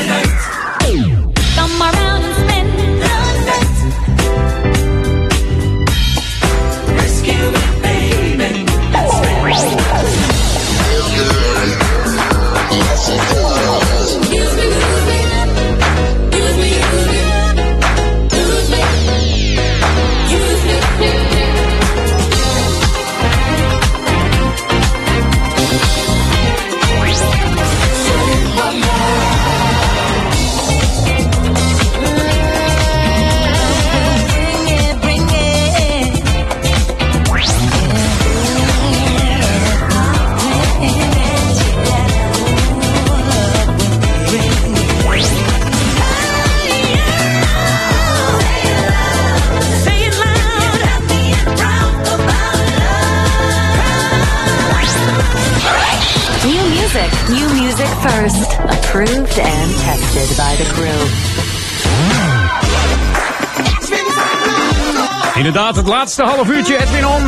Inderdaad, het laatste half uurtje Edwin On.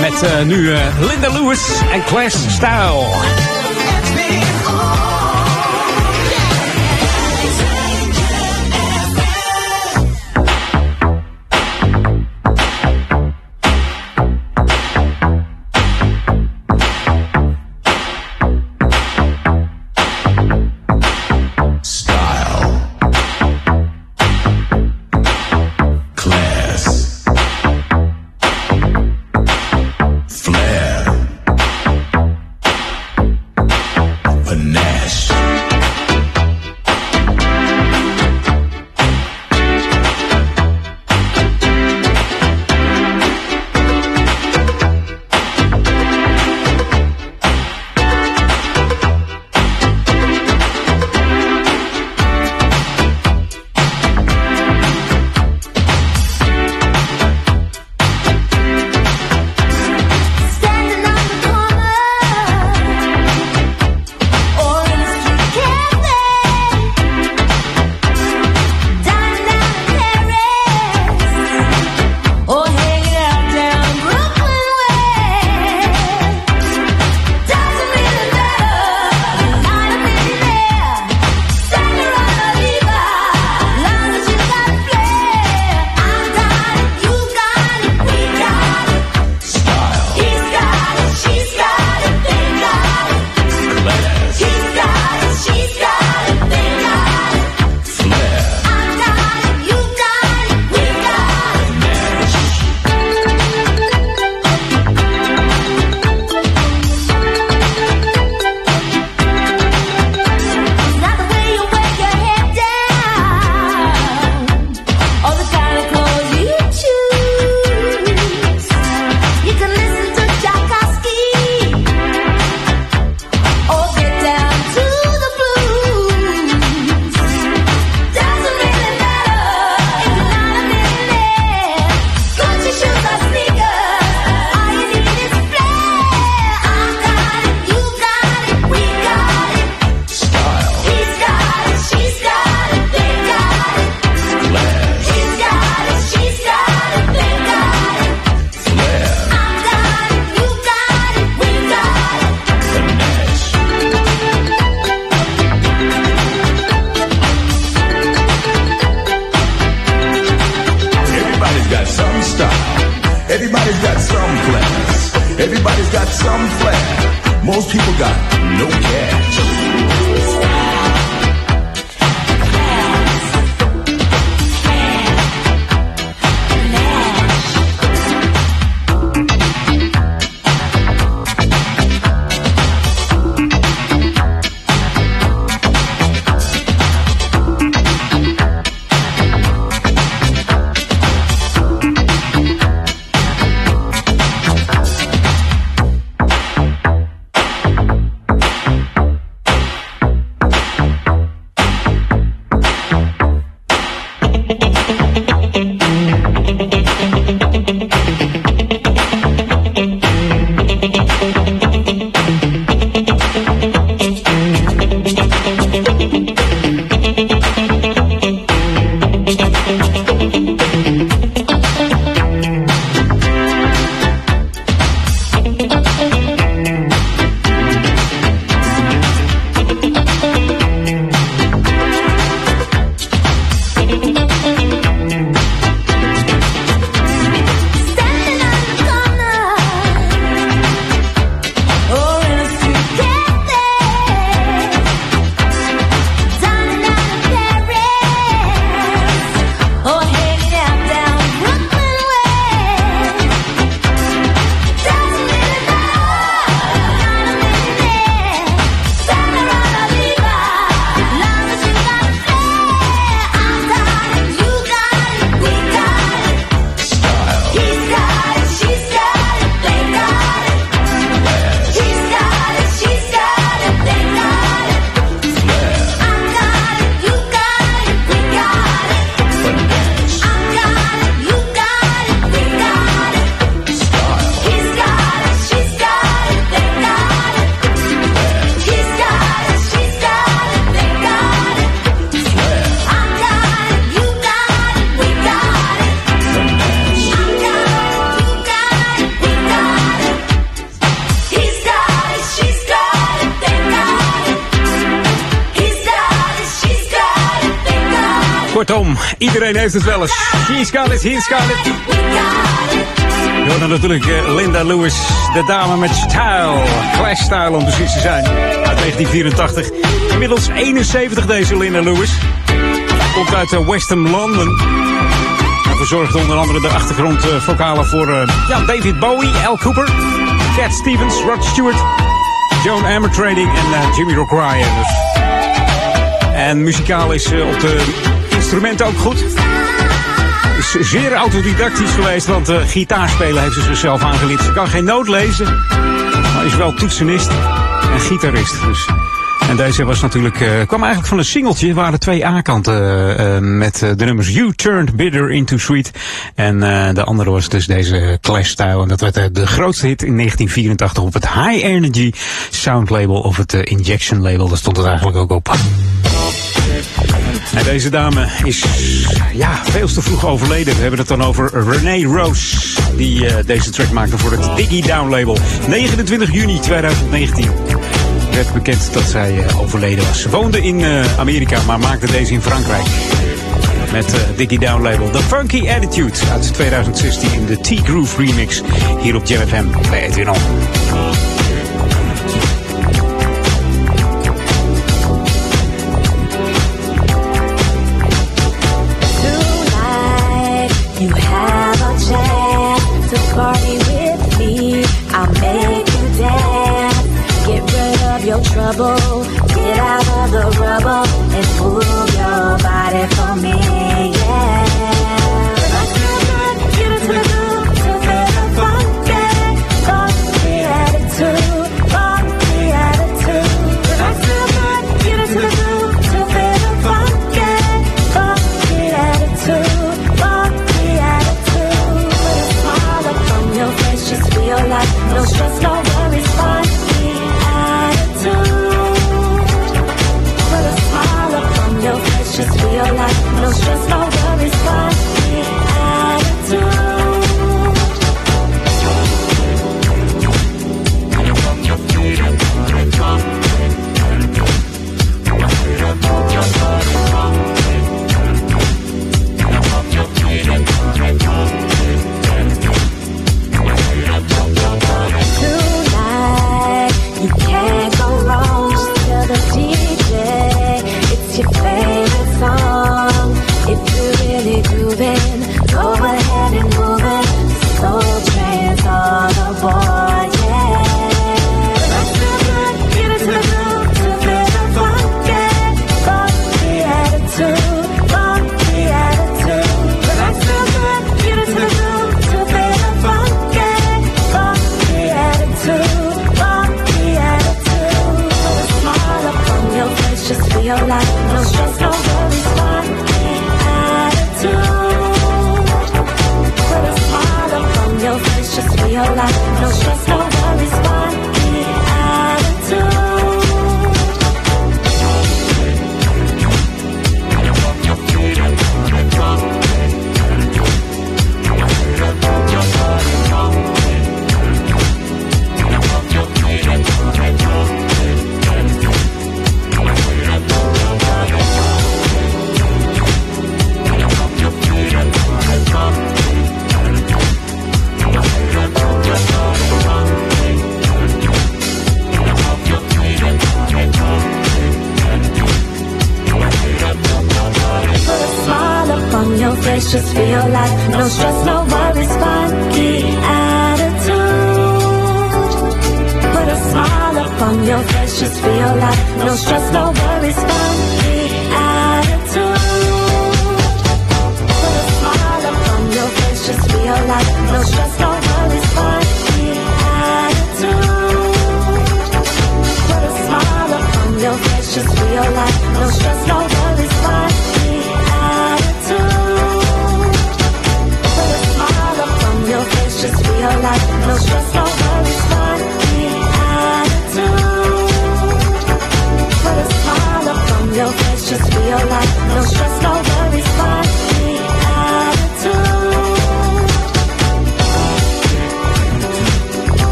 Met eh, nu eh, Linda Lewis en Clash Style. Heeft het wel eens. It, he's got it. Je dan natuurlijk eh, Linda Lewis, de dame met style. Clash style om precies te zijn. Uit 1984. Inmiddels 71 deze Linda Lewis. Komt uit eh, Western London. En verzorgt onder andere de achtergrondvokalen voor eh, ja, David Bowie, Al Cooper, Cat Stevens, Rod Stewart, Joan Amber Trading en Jimmy. Dus. En muzikaal is op de instrumenten ook goed. Is zeer autodidactisch geweest, want eh gitaarspelen heeft ze zichzelf aangeleerd. Ze kan geen noot lezen, maar is wel toetsenist en gitarist. Dus. En deze was natuurlijk, eh, kwam eigenlijk van een singeltje. Waren twee A-kanten eh, met de nummers You Turned Bitter Into Sweet. En de andere was dus deze Clash-style. En dat werd de grootste hit in 1984 op het High Energy Sound Label of het Injection Label. Daar stond het eigenlijk ook op. En deze dame is ja, veel te vroeg overleden. We hebben het dan over Renee Rose. Die eh, deze track maakte voor het Diggy Down label. 29 juni 2019 werd bekend dat zij eh, overleden was. Ze woonde in eh, Amerika, maar maakte deze in Frankrijk. Met Diggy Down label. The Funky Attitude uit 2016 in de T-Groove remix. Hier op Jam FM bij Edwin On. Your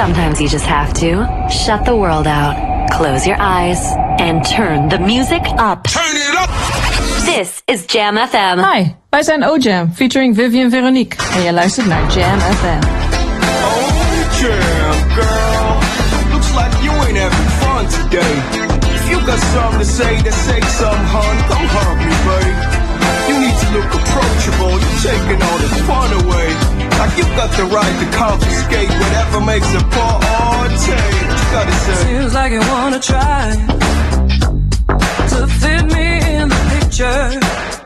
Sometimes you just have to shut the world out, close your eyes, and turn the music up. Turn it up! This is Jam FM. Hi, wij zijn O-Jam, featuring Vivian Veronique. En je luistert naar Jam FM. Jam, girl. Looks like you ain't having fun today. If you got something to say, then say something, hon. Don't hurt me, babe. You need to look approachable. You're taking all the fun away. Like you got the right to confiscate whatever makes a poor gotta say? Seems like you wanna try to fit me in the picture.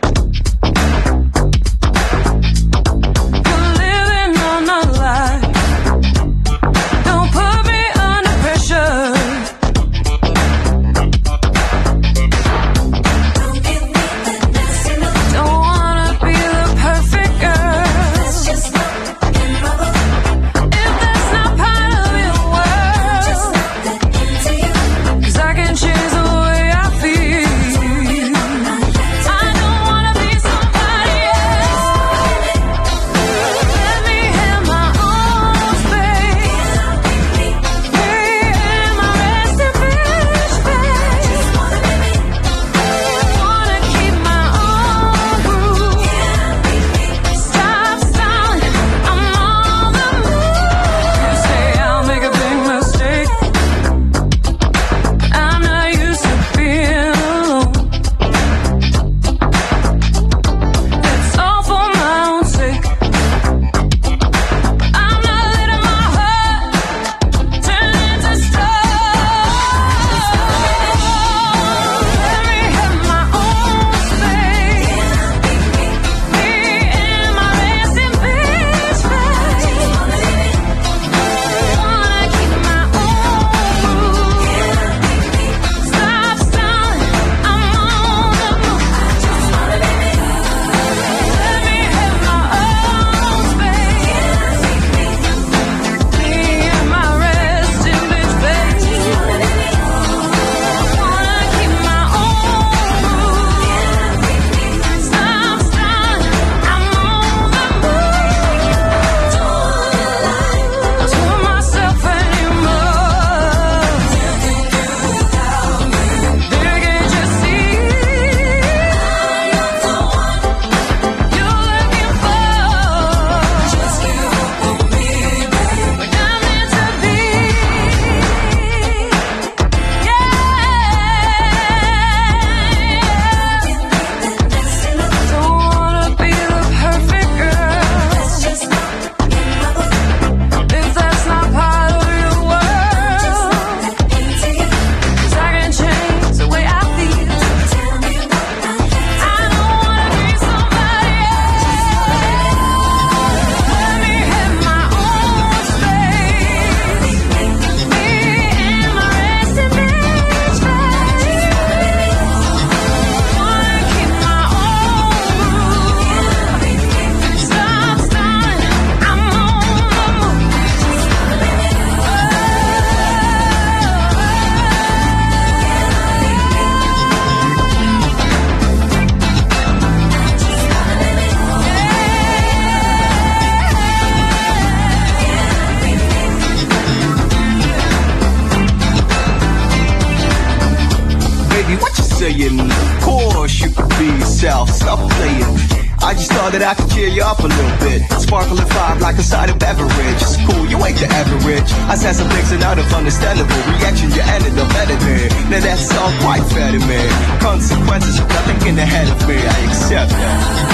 All quite fair to me. Consequences of nothing in the head of me. I accept that.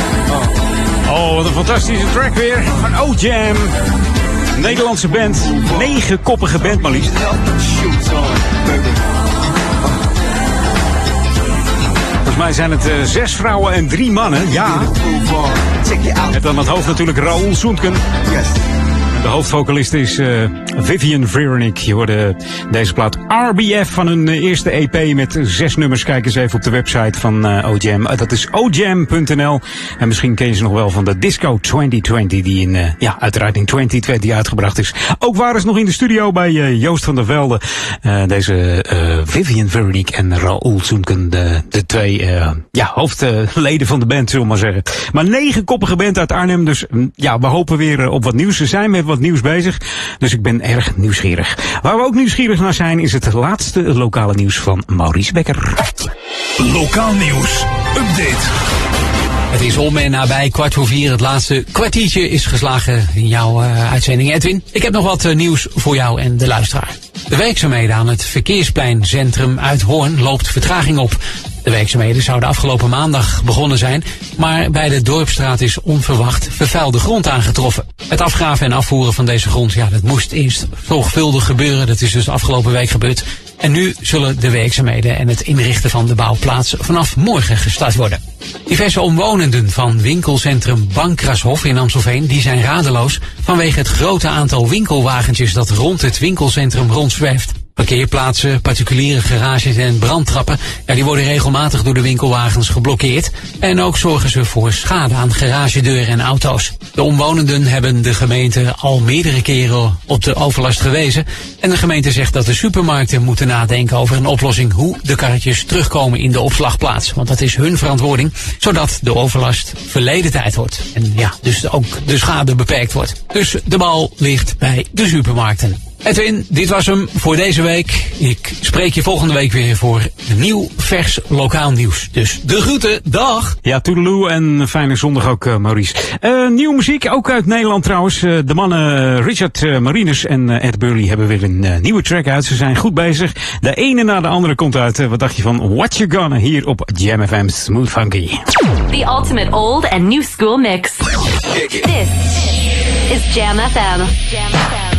Oh, wat een fantastische track weer van O-Jam. Nederlandse band. Negenkoppige band maar liefst. Volgens mij zijn het eh, zes vrouwen en drie mannen. Ja. Met aan het hoofd natuurlijk Raoul Soentken. En de hoofdvocalist is eh, Vivian Veronique. Je hoorde deze plaat RBF van hun eh, eerste EP met zes nummers. Kijk eens even op de website van eh, OJam. Dat is ojam.nl. En misschien ken je ze nog wel van de Disco 2020 die in, ja, uiteraard in 2020 uitgebracht is. Ook waren ze nog in de studio bij Joost van der Velde. Deze Vivian Veronique en Raoul Soenken, de, de twee ja, hoofdleden van de band, zullen we maar zeggen. Maar negenkoppige band uit Arnhem, dus mm, ja, we hopen weer op wat nieuws. Ze zijn met wat nieuws bezig. Dus ik ben erg nieuwsgierig. Waar we ook nieuwsgierig naar zijn is het laatste lokale nieuws van Maurice Becker. Lokaal nieuws. Update. Het is om en nabij kwart voor vier. Het laatste kwartiertje is geslagen in jouw eh, uitzending, Edwin. Ik heb nog wat eh, nieuws voor jou en de luisteraar. De werkzaamheden aan het verkeerspleincentrum uit Hoorn loopt vertraging op. De werkzaamheden zouden afgelopen maandag begonnen zijn, maar bij de Dorpstraat is onverwacht vervuilde grond aangetroffen. Het afgraven en afvoeren van deze grond, ja, dat moest eerst zorgvuldig gebeuren. Dat is dus afgelopen week gebeurd. En nu zullen de werkzaamheden en het inrichten van de bouwplaats vanaf morgen gestart worden. Diverse omwonenden van winkelcentrum Bankrashof in Amstelveen die zijn radeloos vanwege het grote aantal winkelwagentjes dat rond het winkelcentrum rondzwerft. Parkeerplaatsen, particuliere garages en brandtrappen, ja, die worden regelmatig door de winkelwagens geblokkeerd. En ook zorgen ze voor schade aan garagedeuren en auto's. De omwonenden hebben de gemeente al meerdere keren op de overlast gewezen. En de gemeente zegt dat de supermarkten moeten nadenken over een oplossing hoe de karretjes terugkomen in de opslagplaats. Want dat is hun verantwoording, zodat de overlast verleden tijd wordt. En ja, dus ook de schade beperkt wordt. Dus de bal ligt bij de supermarkten. Edwin, dit was hem voor deze week. Ik spreek je volgende week weer voor nieuw, vers lokaal nieuws. Dus de groeten, dag! Ja, toedeloe en fijne zondag ook, eh, Maurice. Eh, nieuwe muziek, ook uit Nederland trouwens. Eh, de mannen Richard eh, Marinus en Ed Burley hebben weer een nieuwe track uit. Ze zijn goed bezig. De ene na de andere komt uit. Wat dacht je van What You Gonna hier op Jam FM Smooth Funky? The ultimate old and new school mix. This is Jam FM. Jam FM.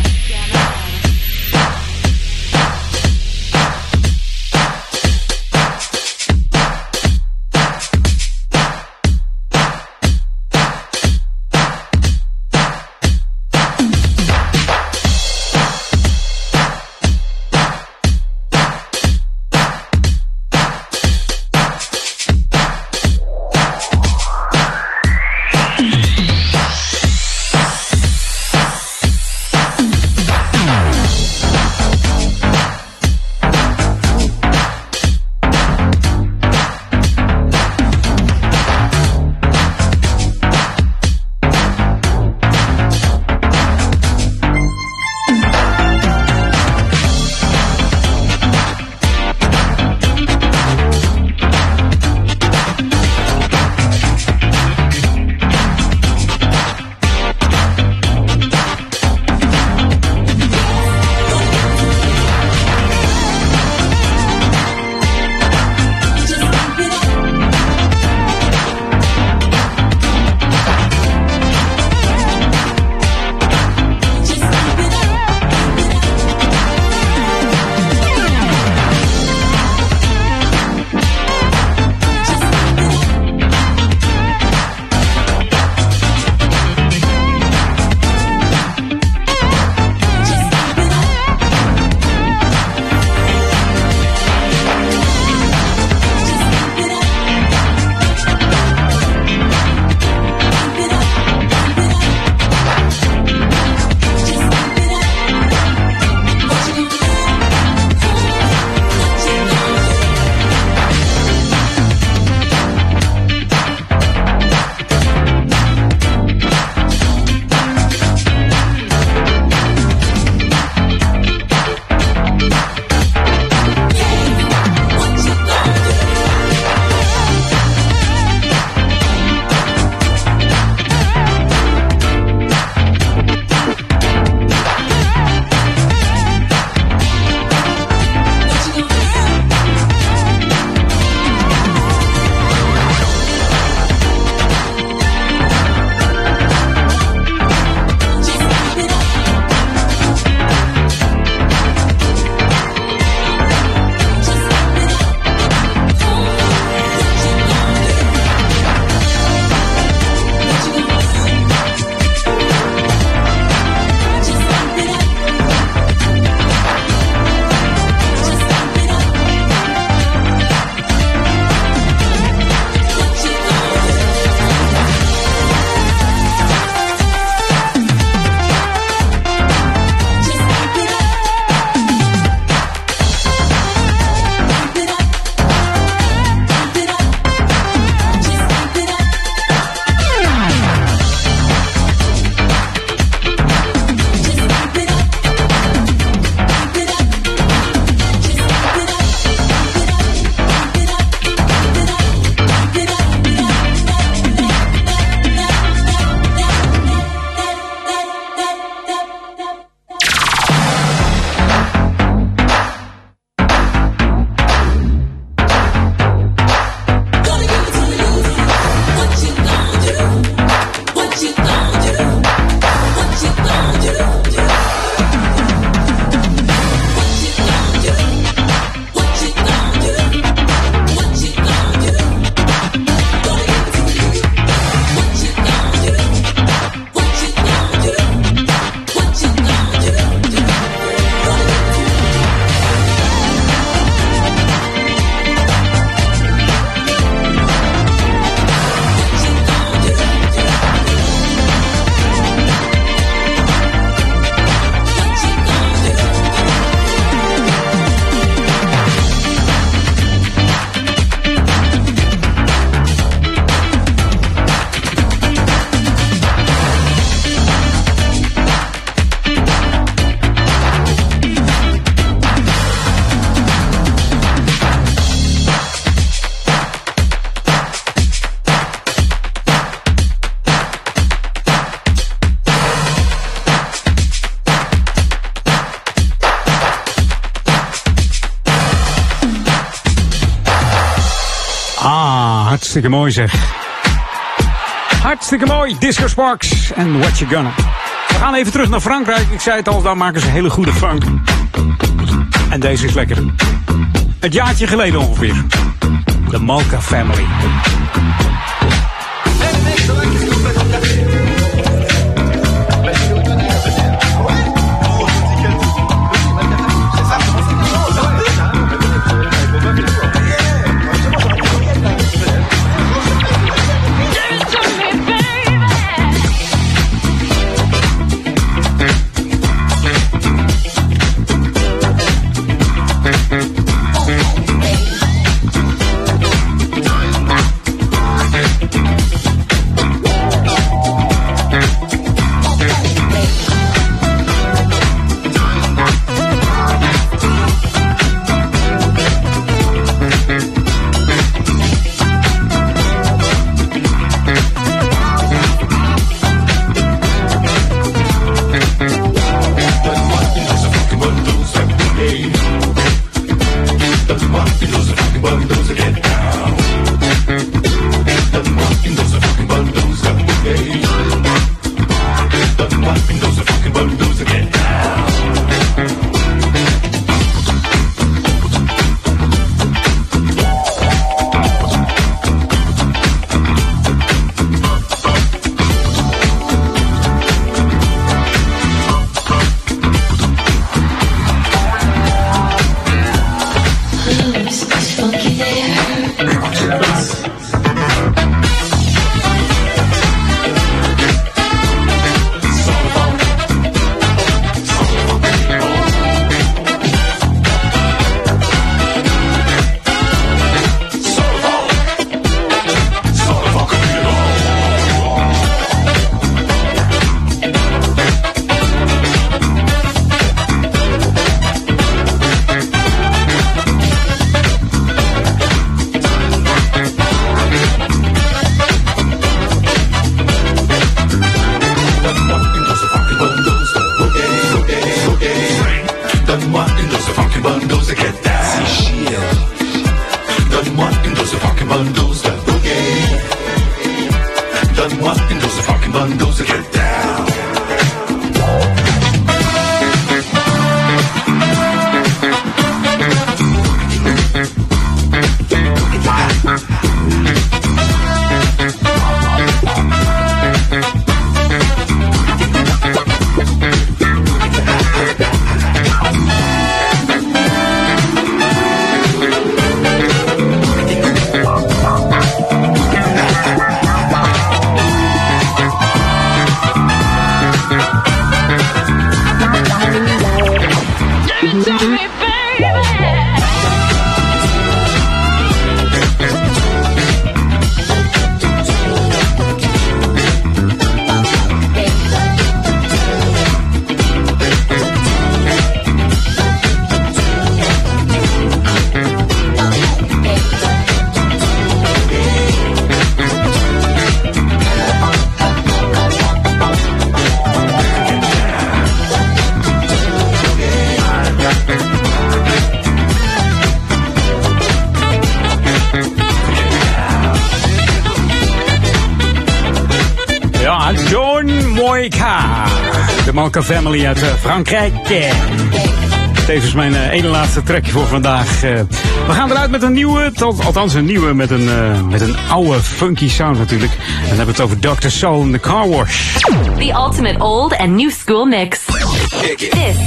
Hartstikke mooi zeg. Hartstikke mooi. Disco Sparks en What You Gonna. We gaan even terug naar Frankrijk. Ik zei het al, daar maken ze hele goede funk. En deze is lekker. Het jaartje geleden ongeveer. De Malka Family. Family uit eh, Frankrijk. Tevens mijn eh, ene laatste trekje voor vandaag. Eh, we gaan eruit met een nieuwe, althans een nieuwe met een, met een oude funky sound natuurlijk. En dan hebben we het over Dr. Soul in the Car Wash. The ultimate old and new school mix. This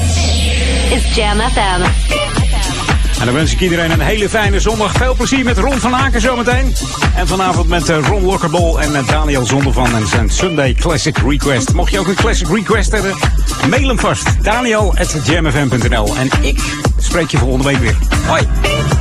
is Jam FM. En dan wens ik iedereen een hele fijne zondag. Veel plezier met Ron van Aken zometeen. En vanavond met Ron Lokkerbol en Daniel Zondervan en zijn Sunday Classic Request. Mocht je ook een Classic Request hebben, mail hem vast. Daniel at jamfm.nl. En ik spreek je volgende week weer. Hoi.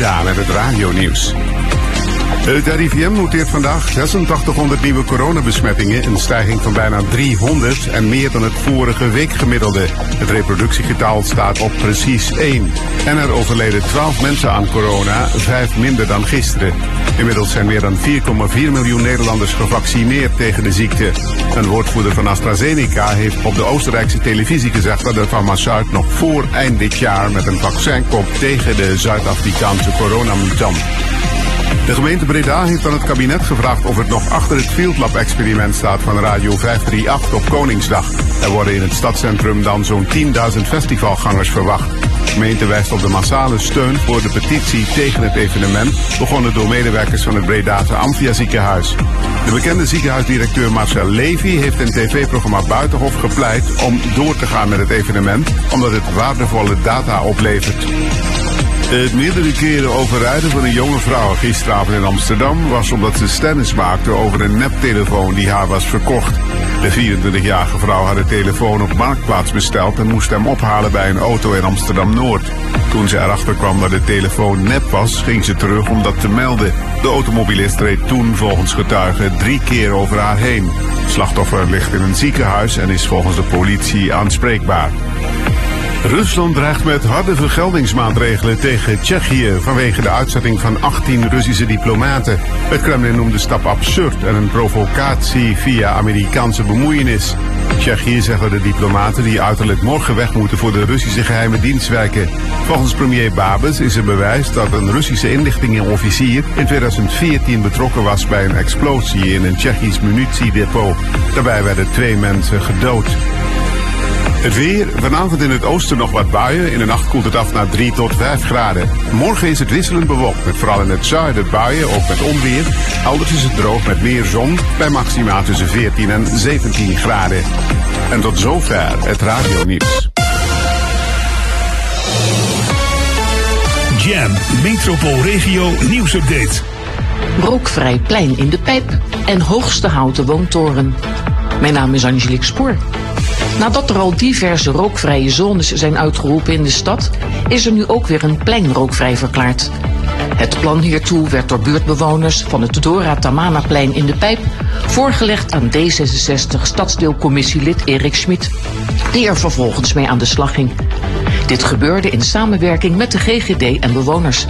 Juda met het radionieuws. Het RIVM noteert vandaag 8600 nieuwe coronabesmettingen, een stijging van bijna 300 en meer dan het vorige weekgemiddelde. Het reproductiegetal staat op precies 1. En er overleden 12 mensen aan corona, 5 minder dan gisteren. Inmiddels zijn meer dan 4,4 miljoen Nederlanders gevaccineerd tegen de ziekte. Een woordvoerder van AstraZeneca heeft op de Oostenrijkse televisie gezegd dat de farmaceut nog voor eind dit jaar met een vaccin komt tegen de Zuid-Afrikaanse coronamutant. De gemeente Breda heeft aan het kabinet gevraagd of het nog achter het Field Lab experiment staat van Radio 538 op Koningsdag. Er worden in het stadscentrum dan zo'n 10.000 festivalgangers verwacht. De gemeente wijst op de massale steun voor de petitie tegen het evenement, begonnen door medewerkers van het Bredase Amphia ziekenhuis. De bekende ziekenhuisdirecteur Marcel Levy heeft in tv-programma Buitenhof gepleit om door te gaan met het evenement, omdat het waardevolle data oplevert. Het meerdere keren overrijden van een jonge vrouw gisteravond in Amsterdam was omdat ze stennis maakte over een neptelefoon die haar was verkocht. De 24-jarige vrouw had de telefoon op Marktplaats besteld en moest hem ophalen bij een auto in Amsterdam-Noord. Toen ze erachter kwam dat de telefoon nep was, ging ze terug om dat te melden. De automobilist reed toen volgens getuigen drie keer over haar heen. slachtoffer ligt in een ziekenhuis en is volgens de politie aanspreekbaar. Rusland dreigt met harde vergeldingsmaatregelen tegen Tsjechië vanwege de uitzetting van 18 Russische diplomaten. Het Kremlin noemt de stap absurd en een provocatie via Amerikaanse bemoeienis. Tsjechië zeggen de diplomaten die uiterlijk morgen weg moeten voor de Russische geheime dienst werken. Volgens premier Babes is er bewijs dat een Russische inlichtingenofficier in 2014 betrokken was bij een explosie in een Tsjechisch munitiedepot. Daarbij werden twee mensen gedood. Het weer, vanavond in het oosten nog wat buien. In de nacht koelt het af naar 3 tot 5 graden. Morgen is het wisselend bewolkt, met vooral in het zuiden buien, ook met onweer. Elders is het droog met meer zon, bij maxima tussen 14 en 17 graden. En tot zover het radionieuws. Jam, Metropoolregio nieuwsupdate. Rookvrij plein in de pijp en hoogste houten woontoren. Mijn naam is Angelique Spoor. Nadat er al diverse rookvrije zones zijn uitgeroepen in de stad, is er nu ook weer een plein rookvrij verklaard. Het plan hiertoe werd door buurtbewoners van het Dora Tamanaplein in de Pijp voorgelegd aan D66 stadsdeelcommissielid Erik Schmid, die er vervolgens mee aan de slag ging. Dit gebeurde in samenwerking met de GGD en bewoners.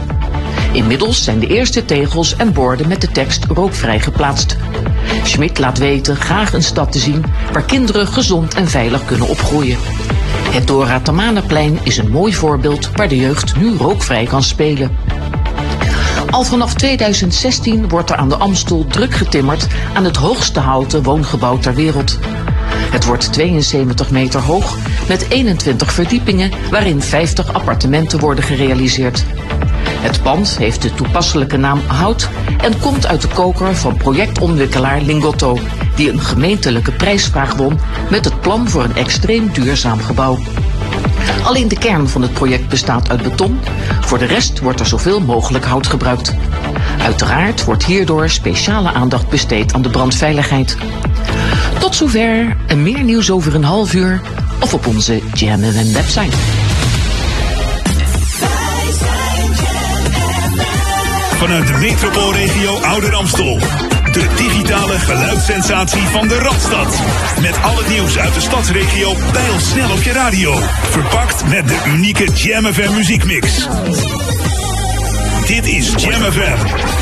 Inmiddels zijn de eerste tegels en borden met de tekst rookvrij geplaatst. Schmid laat weten graag een stad te zien waar kinderen gezond en veilig kunnen opgroeien. Het Dora Tamanaplein is een mooi voorbeeld waar de jeugd nu rookvrij kan spelen. Al vanaf 2016 wordt er aan de Amstel druk getimmerd aan het hoogste houten woongebouw ter wereld. Het wordt 72 meter hoog met 21 verdiepingen waarin 50 appartementen worden gerealiseerd. Het pand heeft de toepasselijke naam Hout en komt uit de koker van projectontwikkelaar Lingotto, die een gemeentelijke prijsvraag won met het plan voor een extreem duurzaam gebouw. Alleen de kern van het project bestaat uit beton. Voor de rest wordt er zoveel mogelijk hout gebruikt. Uiteraard wordt hierdoor speciale aandacht besteed aan de brandveiligheid. Tot zover en meer nieuws over een half uur of op onze JamM website. Vanuit de metropoolregio Ouder Amstel. De digitale geluidssensatie van de Radstad. Met al het nieuws uit de stadsregio pijl snel op je radio. Verpakt met de unieke Jam FM muziekmix. Dit is Jam FM.